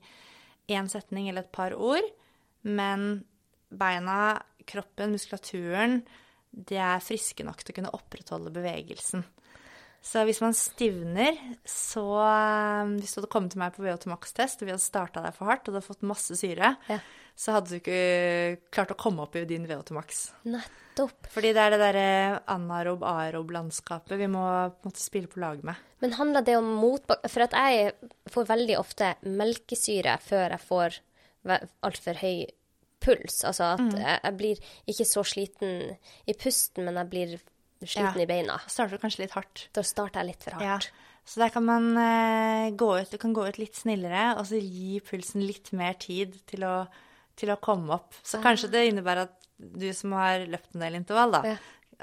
én setning eller et par ord, men beina, kroppen, muskulaturen, de er friske nok til å kunne opprettholde bevegelsen. Så hvis man stivner, så um, Hvis du hadde kommet til meg på VO2 Max-test, og vi hadde starta deg for hardt, og du hadde fått masse syre, ja. så hadde du ikke klart å komme opp i din VO2 Max. Nettopp. Fordi det er det derre anarob-aerob-landskapet vi må på måte spille på lag med. Men handler det om motbak... For at jeg får veldig ofte melkesyre før jeg får altfor høy puls. Altså at mm. jeg blir ikke så sliten i pusten, men jeg blir sliten ja. i beina. Starter kanskje litt hardt. Da starter jeg litt for hardt. Ja. Så der kan man uh, gå ut, du kan gå ut litt snillere, og så gi pulsen litt mer tid til å, til å komme opp. Så kanskje det innebærer at du som har løpt en del intervall, da, ja.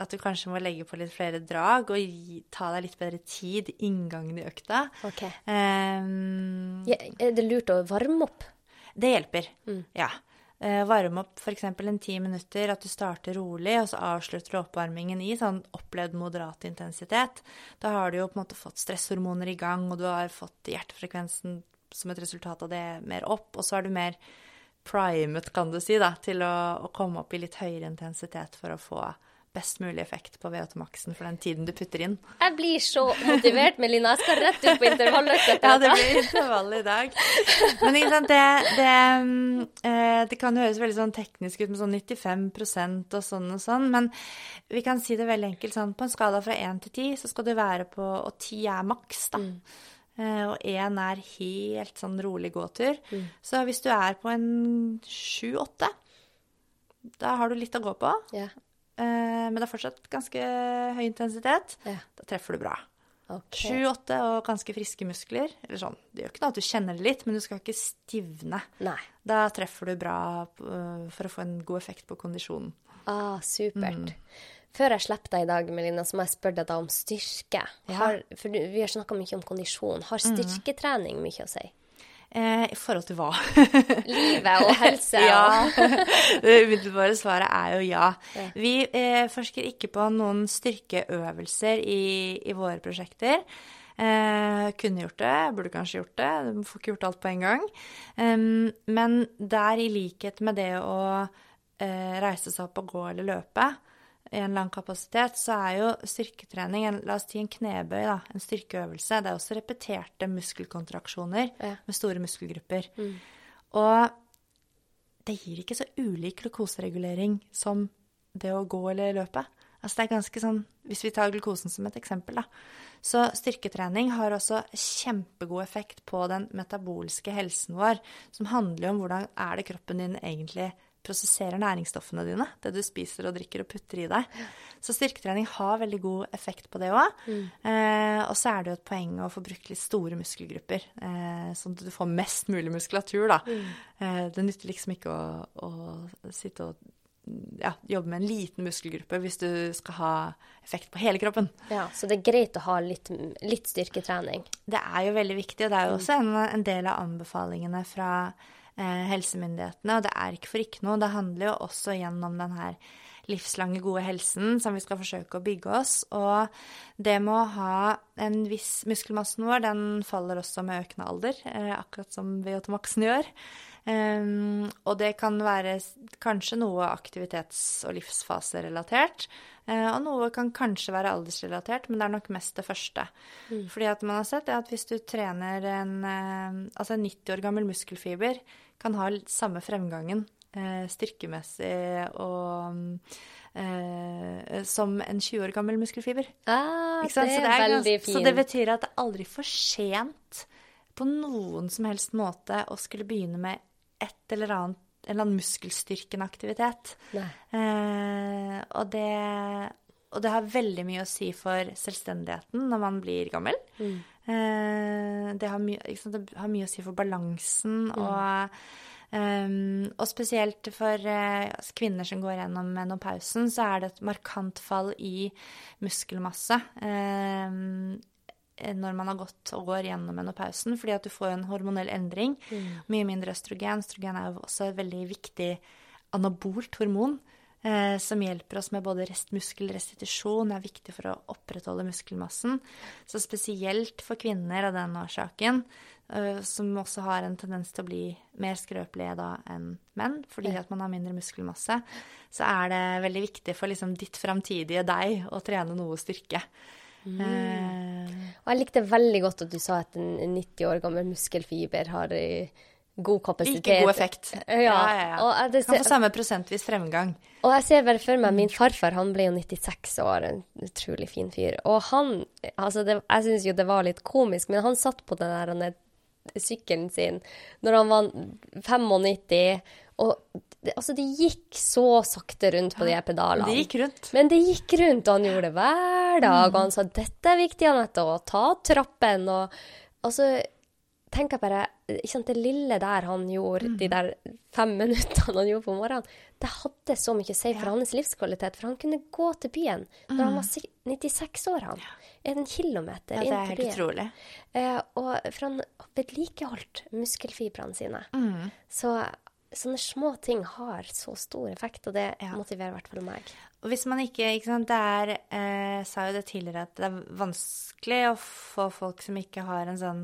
at du kanskje må legge på litt flere drag og gi, ta deg litt bedre tid inngangen i økta. Okay. Um, ja, er det lurt å varme opp? Det hjelper, mm. ja. Eh, varme opp f.eks. en ti minutter, at du starter rolig, og så avslutter du oppvarmingen i sånn opplevd moderat intensitet. Da har du jo på en måte fått stresshormoner i gang, og du har fått hjertefrekvensen som et resultat av det mer opp, og så er du mer primet, kan du si, da, til å, å komme opp i litt høyere intensitet for å få best mulig effekt på VO2 maksen for den tiden du putter inn. Jeg blir så motivert, Melina. Jeg skal rett ut på intervalløkt. ja, det blir intervall i dag. Men ikke sant, det, det, eh, det, kan høres veldig sånn teknisk ut med sånn 95 og sånn og sånn, men vi kan si det veldig enkelt sånn på en skala fra 1 til 10, så skal du være på Og 10 er maks, da. Mm. Uh, og én er helt sånn rolig gåtur. Mm. Så hvis du er på en sju-åtte, da har du litt å gå på. Yeah. Eh, men det er fortsatt ganske høy intensitet. Ja. Da treffer du bra. Sju-åtte okay. og ganske friske muskler. Eller sånn. Det gjør ikke noe at du kjenner det litt, men du skal ikke stivne. Nei. Da treffer du bra uh, for å få en god effekt på kondisjonen. Ah, supert. Mm. Før jeg slipper deg i dag, Melina, så må jeg spørre deg om styrke. Har, for vi har snakka mye om kondisjon. Har mm. styrketrening mye å si? Eh, I forhold til hva? Livet og helse. ja. Det umiddelbare svaret er jo ja. Vi eh, forsker ikke på noen styrkeøvelser i, i våre prosjekter. Eh, kunne gjort det, burde kanskje gjort det. Du får ikke gjort alt på en gang. Um, men der, i likhet med det å eh, reise seg opp og gå eller løpe, i en lang kapasitet, så er jo styrketrening en, La oss si en knebøy, da, en styrkeøvelse. Det er også repeterte muskelkontraksjoner ja. med store muskelgrupper. Mm. Og det gir ikke så ulik glukoseregulering som det å gå eller løpe. Altså det er ganske sånn, Hvis vi tar glukosen som et eksempel, da. Så styrketrening har også kjempegod effekt på den metabolske helsen vår, som handler om hvordan er det kroppen din egentlig prosesserer næringsstoffene dine, det du spiser og drikker og putter i deg. Så styrketrening har veldig god effekt på det òg. Mm. Eh, og så er det jo et poeng å få brukt litt store muskelgrupper, eh, sånn at du får mest mulig muskulatur, da. Mm. Eh, det nytter liksom ikke å, å sitte og ja, jobbe med en liten muskelgruppe hvis du skal ha effekt på hele kroppen. Ja, Så det er greit å ha litt, litt styrketrening? Det er jo veldig viktig, og det er jo mm. også en, en del av anbefalingene fra helsemyndighetene. Og det er ikke for ikke noe. Det handler jo også gjennom den her livslange, gode helsen som vi skal forsøke å bygge oss. Og det med å ha en viss Muskelmassen vår den faller også med økende alder, eh, akkurat som VO2maxen gjør. Um, og det kan være kanskje noe aktivitets- og livsfaserelatert. Uh, og noe kan kanskje være aldersrelatert, men det er nok mest det første. Mm. Fordi at man har sett at hvis du trener en, uh, altså en 90 år gammel muskelfiber, kan ha samme fremgangen uh, styrkemessig og som en 20 år gammel muskelfiber. Ah, det er, det er veldig fint. Så det betyr at det er aldri for sent på noen som helst måte å skulle begynne med et eller annet en eller annen muskelstyrkende aktivitet. Eh, og, det, og, det, har veldig mye å si for selvstendigheten når man blir gammel. Mm. Eh, det, har mye, det, har mye, å si for balansen mm. og um, og spesielt for uh, kvinner som går gjennom menopausen, så er det et markant fall i muskelmasse. Eh, når man har gått og går gjennom menopausen, fordi at du får en hormonell endring. Mm. Mye mindre østrogen. Østrogen er jo også et veldig viktig anabolt hormon eh, som hjelper oss med både restmuskelrestitusjon, er viktig for å opprettholde muskelmassen. Så spesielt for kvinner av den årsaken, eh, som også har en tendens til å bli mer skrøpelige da enn menn, fordi at man har mindre muskelmasse, så er det veldig viktig for liksom ditt framtidige deg å trene noe styrke. Mm. Eh, og jeg likte veldig godt at du sa at en 90 år gammel muskelfiber har eh, god kapasitet. Ikke god effekt. Ja, ja, ja. ja. Ser, kan få samme prosentvis fremgang. Og jeg ser bare for meg min farfar, han ble jo 96 år, en utrolig fin fyr. Og han altså det, Jeg syns jo det var litt komisk, men han satt på den der sykkelen sin når han var 95, og det, altså, det gikk så sakte rundt på de pedalene. Det gikk rundt. Men det gikk rundt, og han gjorde det hver dag. Og han sa 'dette er viktig, Anette', og ta trappen. Og, og så tenker jeg bare ikke sant, Det lille der han gjorde, mm. de der fem minuttene han gjorde på morgenen, det hadde så mye å si for ja. hans livskvalitet. For han kunne gå til byen når han var 96 år, han. En kilometer inn til byen. Ja, det er helt utrolig. Eh, og for han vedlikeholdt muskelfibrene sine. Mm. Så sånne små ting har så stor effekt, og det ja. motiverer i hvert fall meg. Og hvis man ikke ikke sant, Det er eh, sa jo det tidligere at det er vanskelig å få folk som ikke har en sånn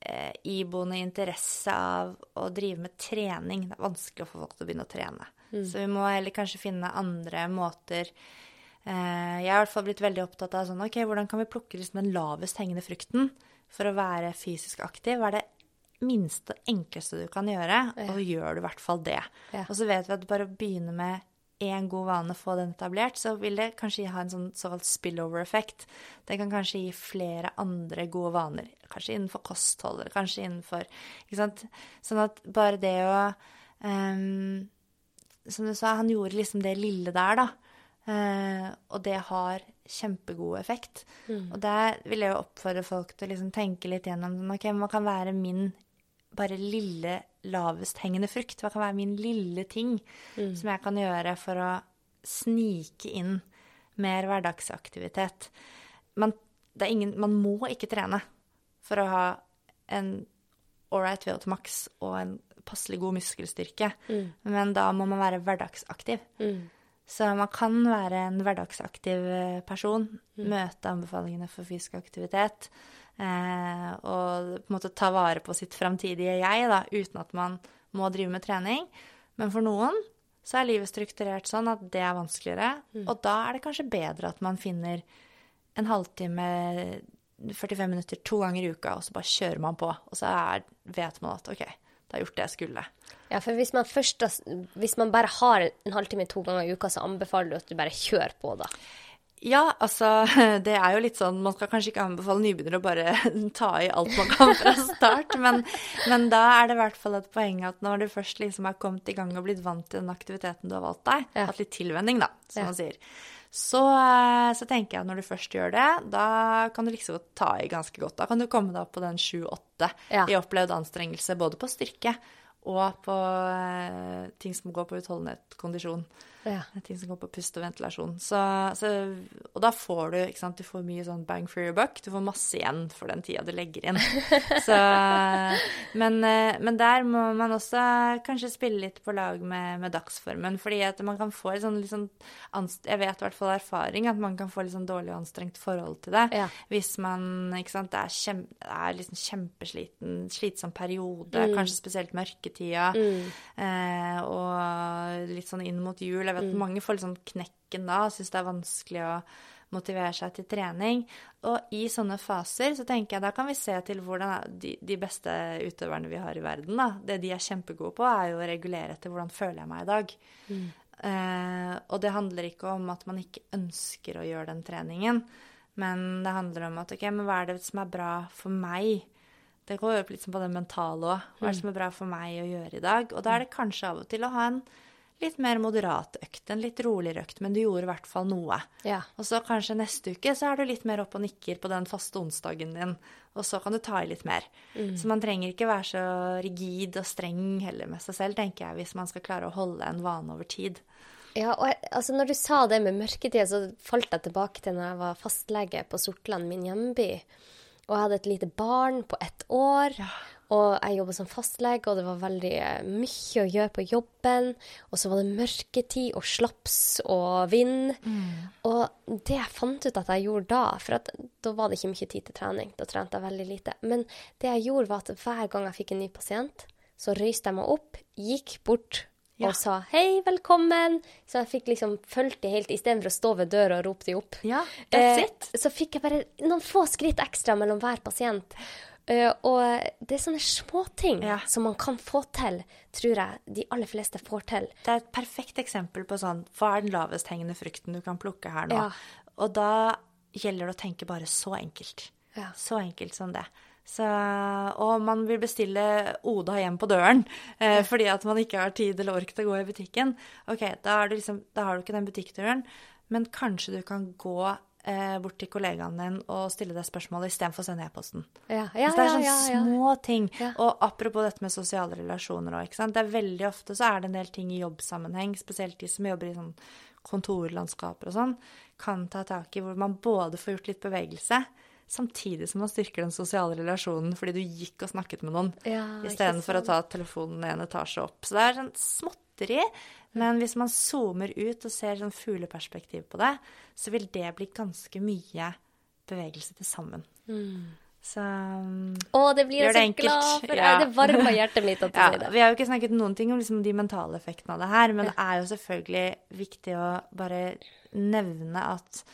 eh, iboende interesse av å drive med trening. Det er vanskelig å få folk til å begynne å trene. Mm. Så vi må heller kanskje finne andre måter. Eh, jeg har i hvert fall blitt veldig opptatt av sånn OK, hvordan kan vi plukke liksom den lavest hengende frukten for å være fysisk aktiv? Hva er det minste, enkleste du kan gjøre, ja. og gjør du i hvert fall det. Ja. Og så vet vi at bare å begynne med én god vane, få den etablert, så vil det kanskje ha en sånn såkalt spillover-effekt. Det kan kanskje gi flere andre gode vaner, kanskje innenfor kosthold, eller kanskje innenfor Ikke sant. Sånn at bare det å um, Som du sa, han gjorde liksom det lille der, da. Uh, og det har kjempegod effekt. Mm. Og der vil jeg jo oppfordre folk til å liksom tenke litt gjennom ok, hva kan være min bare lille lavest hengende frukt? Hva kan være min lille ting mm. som jeg kan gjøre for å snike inn mer hverdagsaktivitet? Man, ingen, man må ikke trene for å ha en ålreit VO2 max og en passelig god muskelstyrke, mm. men da må man være hverdagsaktiv. Mm. Så man kan være en hverdagsaktiv eh, person, mm. møte anbefalingene for fysisk aktivitet, eh, og på en måte ta vare på sitt framtidige jeg, da, uten at man må drive med trening. Men for noen så er livet strukturert sånn at det er vanskeligere, mm. og da er det kanskje bedre at man finner en halvtime 45 minutter to ganger i uka, og så bare kjører man på. Og så er, vet man at OK, da har jeg gjort det jeg skulle. Ja, for hvis man, først, hvis man bare har en halvtime to ganger i uka, så anbefaler du at du bare kjører på, da? Ja, altså det er jo litt sånn Man skal kanskje ikke anbefale nybegynnere å bare ta i alt man kan fra start, men, men, da er det i hvert fall et poeng at når du først liksom har kommet i gang og blitt vant til den aktiviteten du har valgt deg, ja. hatt litt tilvenning, da, som ja. man sier, så, eh, så, tenker jeg at når du først gjør det, da kan du liksom ta i ganske godt. Da kan du komme deg opp på den 7-8 ja. i opplevd anstrengelse, både på styrke og på uh, ting som går på utholdenhet, kondisjon. Ja. Ting som går på pust og ventilasjon. Så, så, og da får du ikke sant, du får mye sånn bang for your buck. Du får masse igjen for den tida du legger inn. Så, men, eh, men, der må man også kanskje spille litt på lag med, med dagsformen. Fordi at man kan få litt sånn, litt sånn Jeg vet i hvert fall erfaring at man kan få litt sånn dårlig og anstrengt forhold til det. Ja. Hvis man ikke sant, er, kjem, er liksom kjempesliten, slitsom periode, mm. kanskje spesielt mørketida, mm. eh, og litt sånn inn mot jul jeg at mm. mange får litt sånn knekken da og syns det er vanskelig å motivere seg til trening. Og i sånne faser så tenker jeg da kan vi se til hvordan de, de beste utøverne vi har i verden, da. Det de er kjempegode på, er jo å regulere etter hvordan føler jeg meg i dag. Mm. Eh, og det handler ikke om at man ikke ønsker å gjøre den treningen, men det handler om at ok, men hva er det som er bra for meg? Det går jo litt på det mentale òg. Hva er det mm. som er bra for meg å gjøre i dag? Og da er det kanskje av og til å ha en litt mer moderat økt, en litt roligere økt, men du gjorde i hvert fall noe. Ja. Og så kanskje neste uke så er du litt mer opp og nikker på den faste onsdagen din, og så kan du ta i litt mer. Mm. Så man trenger ikke være så rigid og streng heller med seg selv, tenker jeg, hvis man skal klare å holde en vane over tid. Ja, og altså når du sa det med mørketid, så falt jeg tilbake til når jeg var fastlege på Sortland, min hjemby. Og jeg hadde et lite barn på ett år. Ja. Og jeg jobba som fastlege, og det var veldig eh, mye å gjøre på jobben. Og så var det mørketid og slaps og vind. Mm. Og det jeg fant ut at jeg gjorde da For da var det ikke mye tid til trening. Da trente jeg veldig lite. Men det jeg gjorde, var at hver gang jeg fikk en ny pasient, så røyste jeg meg opp, gikk bort ja. og sa 'hei, velkommen'. Så jeg fikk liksom fulgt de helt istedenfor å stå ved døra og rope de opp. Ja, that's it. Eh, så fikk jeg bare noen få skritt ekstra mellom hver pasient. Uh, og det er sånne småting ja. som man kan få til, tror jeg de aller fleste får til. Det er et perfekt eksempel på sånn Hva er den lavest hengende frukten du kan plukke her nå? Ja. Og da gjelder det å tenke bare så enkelt. Ja. Så enkelt som det. Så, og man vil bestille Oda hjem på døren eh, fordi at man ikke har tid eller ork til å gå i butikken. Ok, da, liksom, da har du ikke den butikkdøren, men kanskje du kan gå eh, bort til kollegaen din og stille deg spørsmål istedenfor å sende e-posten. Ja. Ja, det er sånne ja, små ting. Og apropos dette med sosiale relasjoner òg, Det er veldig ofte så er det en del ting i jobbsammenheng, spesielt de som jobber i sånn kontorlandskaper og sånn, kan ta tak i hvor man både får gjort litt bevegelse, samtidig som man styrker den sosiale relasjonen fordi du gikk og snakket med noen, ja, istedenfor å ta telefonen en etasje opp. Så det er sånn småtteri, men hvis man zoomer ut og ser sånn fugleperspektiv på det, så vil det bli ganske mye bevegelse til sammen. Mm. Så Å, det blir jeg så glad for. Ja. Det varmer hjertet mitt at du ja, sier det. Vi har jo ikke snakket noen ting om liksom de mentale effektene av det her, men det er jo selvfølgelig viktig å bare nevne at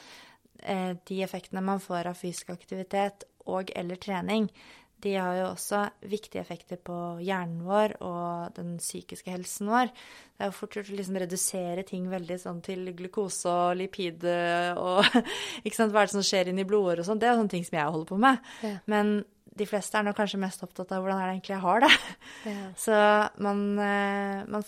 eh, de effektene man får av fysisk aktivitet og eller trening, de har jo også viktige effekter på hjernen vår og den psykiske helsen vår. Det er jo fort gjort å liksom redusere ting veldig sånn til glukose og lipid og ikke sant, hva er det som skjer inni blodåret og sånn. Det er sånne ting som jeg holder på med. Ja. Men de fleste er nå kanskje mest opptatt av hvordan er det egentlig jeg har det. Ja. Så man, eh, man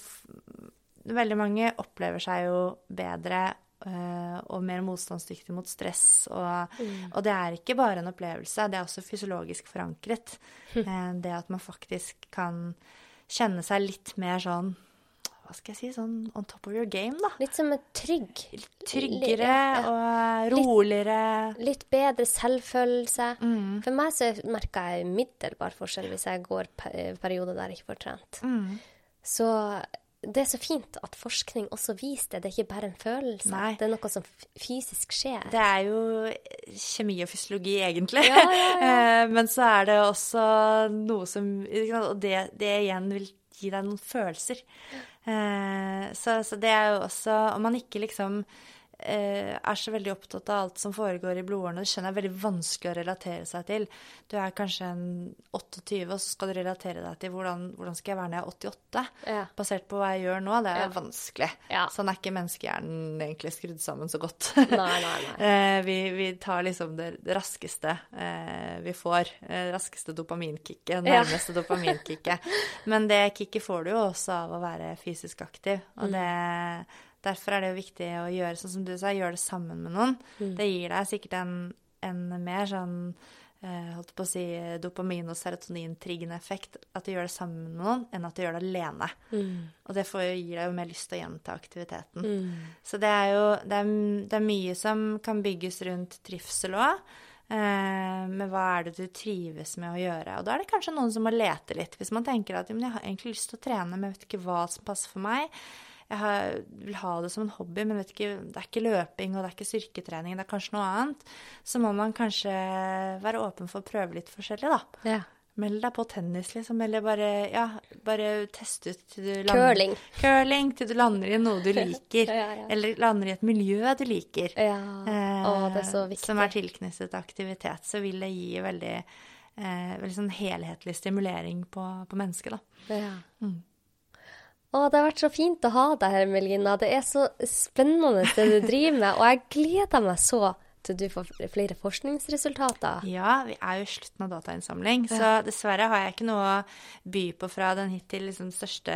Veldig mange opplever seg jo bedre og mer motstandsdyktig mot stress. Og, mm. og, det er ikke bare en opplevelse, det er også fysiologisk forankret. Uh, det at man faktisk kan kjenne seg litt mer sånn hva skal jeg si, sånn on top of your game, da. Litt som en trygg. Tryggere litt, og roligere. Litt, litt bedre selvfølelse. Mm. For meg så merker jeg umiddelbar forskjell hvis jeg går perioder der jeg ikke får trent. Mm. Så det er så fint at forskning også viser det. Det er ikke bare en følelse. Nei. Det er noe som fysisk skjer. Det er jo kjemi og fysiologi, egentlig. Ja, ja, ja. Eh, men så er det også noe som Og det, det igjen vil gi deg noen følelser. Eh, så, så det er jo også Om man ikke liksom Eh, er så veldig opptatt av alt som foregår i blodårene. Det skjønner jeg er veldig vanskelig å relatere seg til. Du er kanskje en 28, og så skal du relatere deg til hvordan, hvordan skal jeg være når jeg er 88? Ja. Basert på hva jeg gjør nå. Det er ja. vanskelig. Ja. Sånn er ikke menneskehjernen egentlig skrudd sammen så godt. Nei, nei, nei. Eh, vi, vi, tar liksom det, det raskeste eh, vi får. Det raskeste dopaminkicket. Nærmeste dopaminkicket. Men det kicket får du jo også av å være fysisk aktiv. Og mm. det Derfor er det jo viktig å gjøre sånn som du sa, gjøre det sammen med noen. Mm. Det gir deg sikkert en, en mer sånn eh, holdt på å si dopamin- og serotonintriggende effekt at du gjør det sammen med noen, enn at du gjør det alene. Mm. Og det får, gir deg jo mer lyst til å gjenta aktiviteten. Mm. Så det er jo det er, det er, mye som kan bygges rundt trivsel òg. Eh, med hva er det du trives med å gjøre? Og da er det kanskje noen som må lete litt. Hvis man tenker at jeg har egentlig lyst til å trene, men jeg vet ikke hva som passer for meg jeg har, vil ha det som en hobby, men ikke, det er ikke løping og det er ikke styrketrening, det er kanskje noe annet, så må man kanskje være åpen for å prøve litt forskjellig, da. Ja. Meld deg på tennis, liksom, eller bare, ja, bare teste ut til du lander Curling. Curling, til du lander i noe du liker. ja, ja. Eller lander i et miljø du liker. Ja. Eh, Å, det er. Som er tilknyttet aktivitet. Så vil det gi veldig, eh, veldig sånn helhetlig stimulering på, på mennesket, da. Ja. Mm. Å, det har vært så fint å ha deg her, Melina. Det er så spennende det du driver med. Og jeg gleder meg så til du får flere forskningsresultater. Ja, vi er jo i slutten av datainnsamling, ja. så dessverre har jeg ikke noe å by på fra den hittil liksom største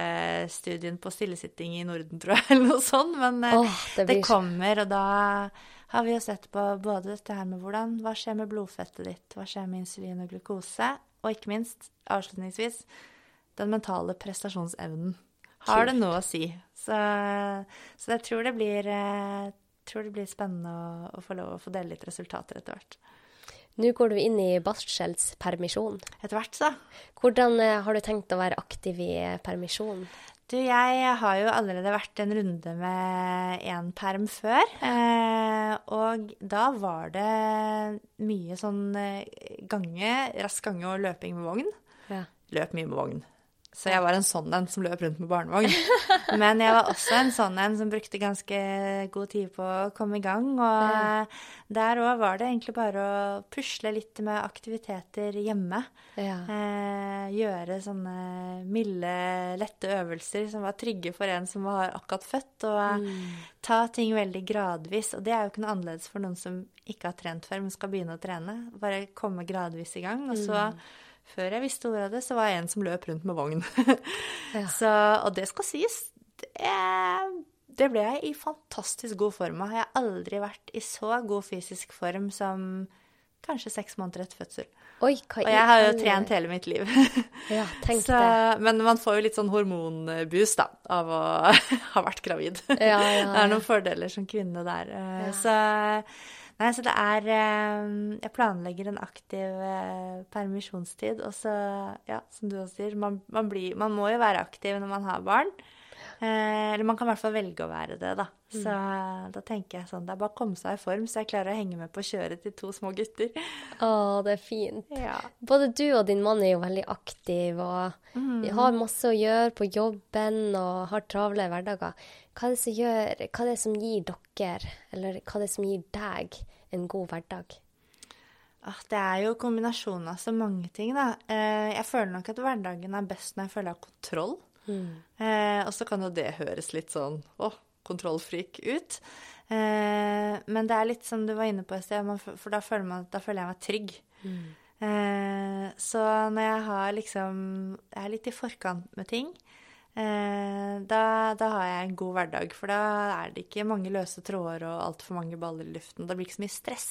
studien på stillesitting i Norden, tror jeg, eller noe sånt. Men oh, det, det, kommer, og da har vi jo sett på både dette her med hvordan Hva skjer med blodfettet ditt? Hva skjer med insulin og glukose? Og ikke minst, avslutningsvis, den mentale prestasjonsevnen har det noe å si. Så, så jeg tror det blir, eh, tror det blir spennende å, å, få lov å få dele litt resultater etter hvert. Nå går du inn i barselspermisjon. Etter hvert, så. Hvordan eh, har du tenkt å være aktiv i eh, permisjon? Du, jeg har jo allerede vært en runde med én perm før. Eh, og da var det mye sånn gange, rask gange og løping med vogn. Ja. Løp mye med vogn. Så jeg var en sånn en som løp rundt med barnevogn. Men jeg var også en sånn en som brukte ganske god tid på å komme i gang. Og der òg var det egentlig bare å pusle litt med aktiviteter hjemme. Ja. Eh, gjøre sånne milde, lette øvelser som var trygge for en som var akkurat født. Og mm. ta ting veldig gradvis. Og det er jo ikke noe annerledes for noen som ikke har trent før, men skal begynne å trene. Bare komme gradvis i gang. Og så mm før jeg visste ordet av det, så var jeg en som løp rundt med vogn. ja. så, og det skal sies, det, det, ble jeg i fantastisk god form av. Jeg har aldri vært i så god fysisk form som kanskje seks måneder etter fødsel. Oi, og jeg har jo trent hele mitt liv. ja, tenk så, det. Men man får jo litt sånn hormonboost da, av å ha vært gravid. Ja, ja, det er noen fordeler som kvinne der. Så Nei, så det er eh, Jeg planlegger en aktiv eh, permisjonstid. Og så, ja, som du også sier, man, man, blir, man må jo være aktiv når man har barn. Eh, eller man kan i hvert fall velge å være det, da. Mm. Så mm. da tenker jeg sånn Det er bare å komme seg i form, så jeg klarer å henge med på kjøret til to små gutter. Å, det er fint. Ja. Både du og din mann er jo veldig aktiv og mm. har masse å gjøre på jobben og har travle hverdager. Hva er det som gjør Hva er det som gir dere, eller hva er det som gir deg, en god hverdag? Ah, det er jo kombinasjonen av så mange ting, da. Eh, jeg føler nok at hverdagen er best når jeg føler jeg har kontroll. Mm. Eh, og så kan jo det høres litt sånn å, kontrollfrik ut. Eh, men det er litt som du var inne på i sted, for da føler, man, da føler, jeg meg trygg. Mm. Så når jeg har liksom Jeg er litt i forkant med ting. Eh, da, da, har jeg en god hverdag, for da er det ikke mange løse tråder og altfor mange baller i luften. Det blir ikke så mye stress.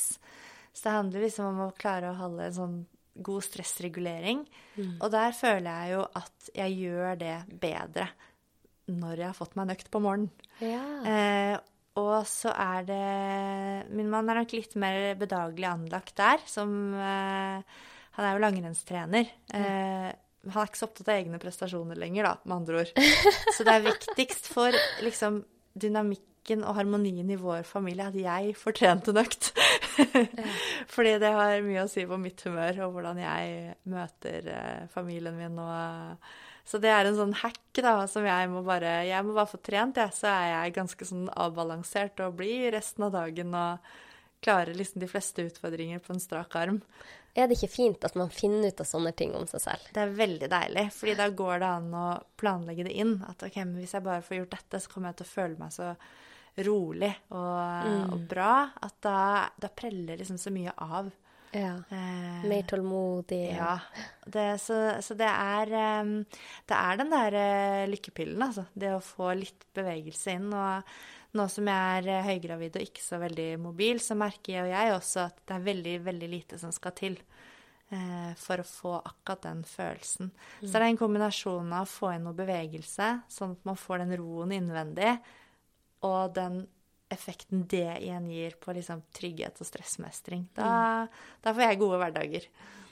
Så det handler liksom om å klare å holde en sånn god stressregulering. Mm. Og der føler jeg jo at jeg gjør det bedre når jeg har fått meg en økt på morgenen. Ja. Eh, og så er det Min mann er nok litt mer bedagelig anlagt der, som eh, Han er jo langrennstrener. Eh, han er ikke så opptatt av egne prestasjoner lenger, da, med andre ord. Så det er viktigst for liksom dynamikken og harmonien i vår familie at jeg får trent en økt. Fordi det har mye å si på mitt humør og hvordan jeg møter eh, familien min og så det er en sånn hack da, som jeg må bare Jeg må bare få trent, jeg, så er jeg ganske sånn avbalansert og blir resten av dagen og klarer liksom de fleste utfordringer på en strak arm. Er det ikke fint at man finner ut av sånne ting om seg selv? Det er veldig deilig, fordi da går det an å planlegge det inn. At ok, men hvis jeg bare får gjort dette, så kommer jeg til å føle meg så rolig og, mm. og bra at da, da preller liksom så mye av. Ja. Eh, Mer tålmodig. Ja. Det, så, så det, er, det er den der uh, lykkepillen, altså. Det å få litt bevegelse inn. Og nå som jeg er eh, høygravid og ikke så veldig mobil, så merker jeg og jeg også at det er veldig, veldig lite som skal til eh, for å få akkurat den følelsen. Mm. Så det er en kombinasjon av å få inn noe bevegelse, sånn at man får den roen innvendig, og den effekten det igjen gir på liksom trygghet og stressmestring. Da, mm. da, får jeg gode hverdager.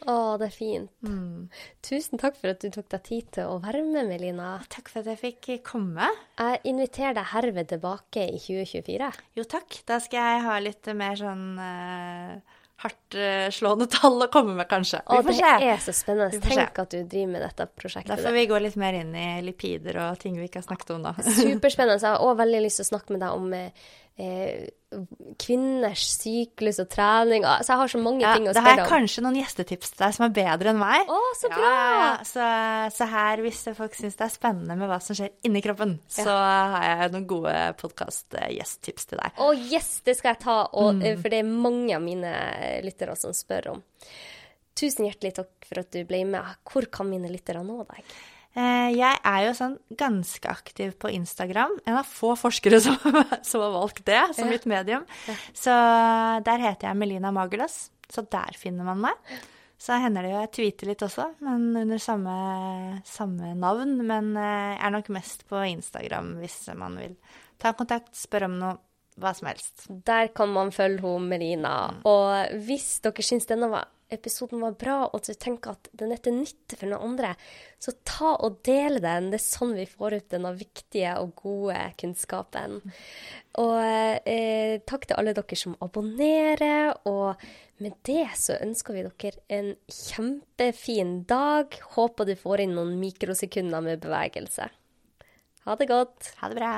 Å, det er fint. Mm. Tusen takk for at du tok deg tid til å være med, Melina. Takk for at jeg fikk komme. Jeg inviterer deg herved tilbake i 2024. Jo, takk. Da skal jeg ha litt mer sånn uh hardtslående tall å komme med, kanskje. Se. Det er så spennende. Tenk at du driver med dette prosjektet. Da får vi gå litt mer inn i lipider og ting vi ikke har snakket om da. Superspennende. Jeg har òg veldig lyst til å snakke med deg om eh, Eh, kvinners syklus og trening. Altså, jeg har så mange ja, ting å spørre om. Da har jeg kanskje noen gjestetips til deg som er bedre enn meg. Å, så bra! Ja, så, så, her, hvis folk syns det er spennende med hva som skjer inni kroppen, så har jeg noen gode podkast-gjesttips til deg. Å yes, det skal jeg ta, og, mm. for det er mange av mine lyttere som spør om. Tusen hjertelig takk for at du ble med. Hvor kan mine lyttere nå deg? Eh, jeg er jo sånn ganske aktiv på Instagram. En av få forskere som, som har valgt det som mitt medium. Så der heter jeg Melina Magulas. Så der finner man meg. Så hender det jo jeg tweeter litt også, men under samme, samme navn. Men eh, jeg er nok mest på Instagram hvis man vil ta kontakt, spørre om noe hva som helst. Der kan man følge hun Melina. Mm. Og hvis dere syns denne var episoden var bra, og at du tenker at den er til nytte for noen andre, så ta og del den. Det er sånn vi får ut denne viktige og gode kunnskapen. Og eh, takk til alle dere som abonnerer. Og med det så ønsker vi dere en kjempefin dag. Håper du får inn noen mikrosekunder med bevegelse. Ha det godt. Ha det bra.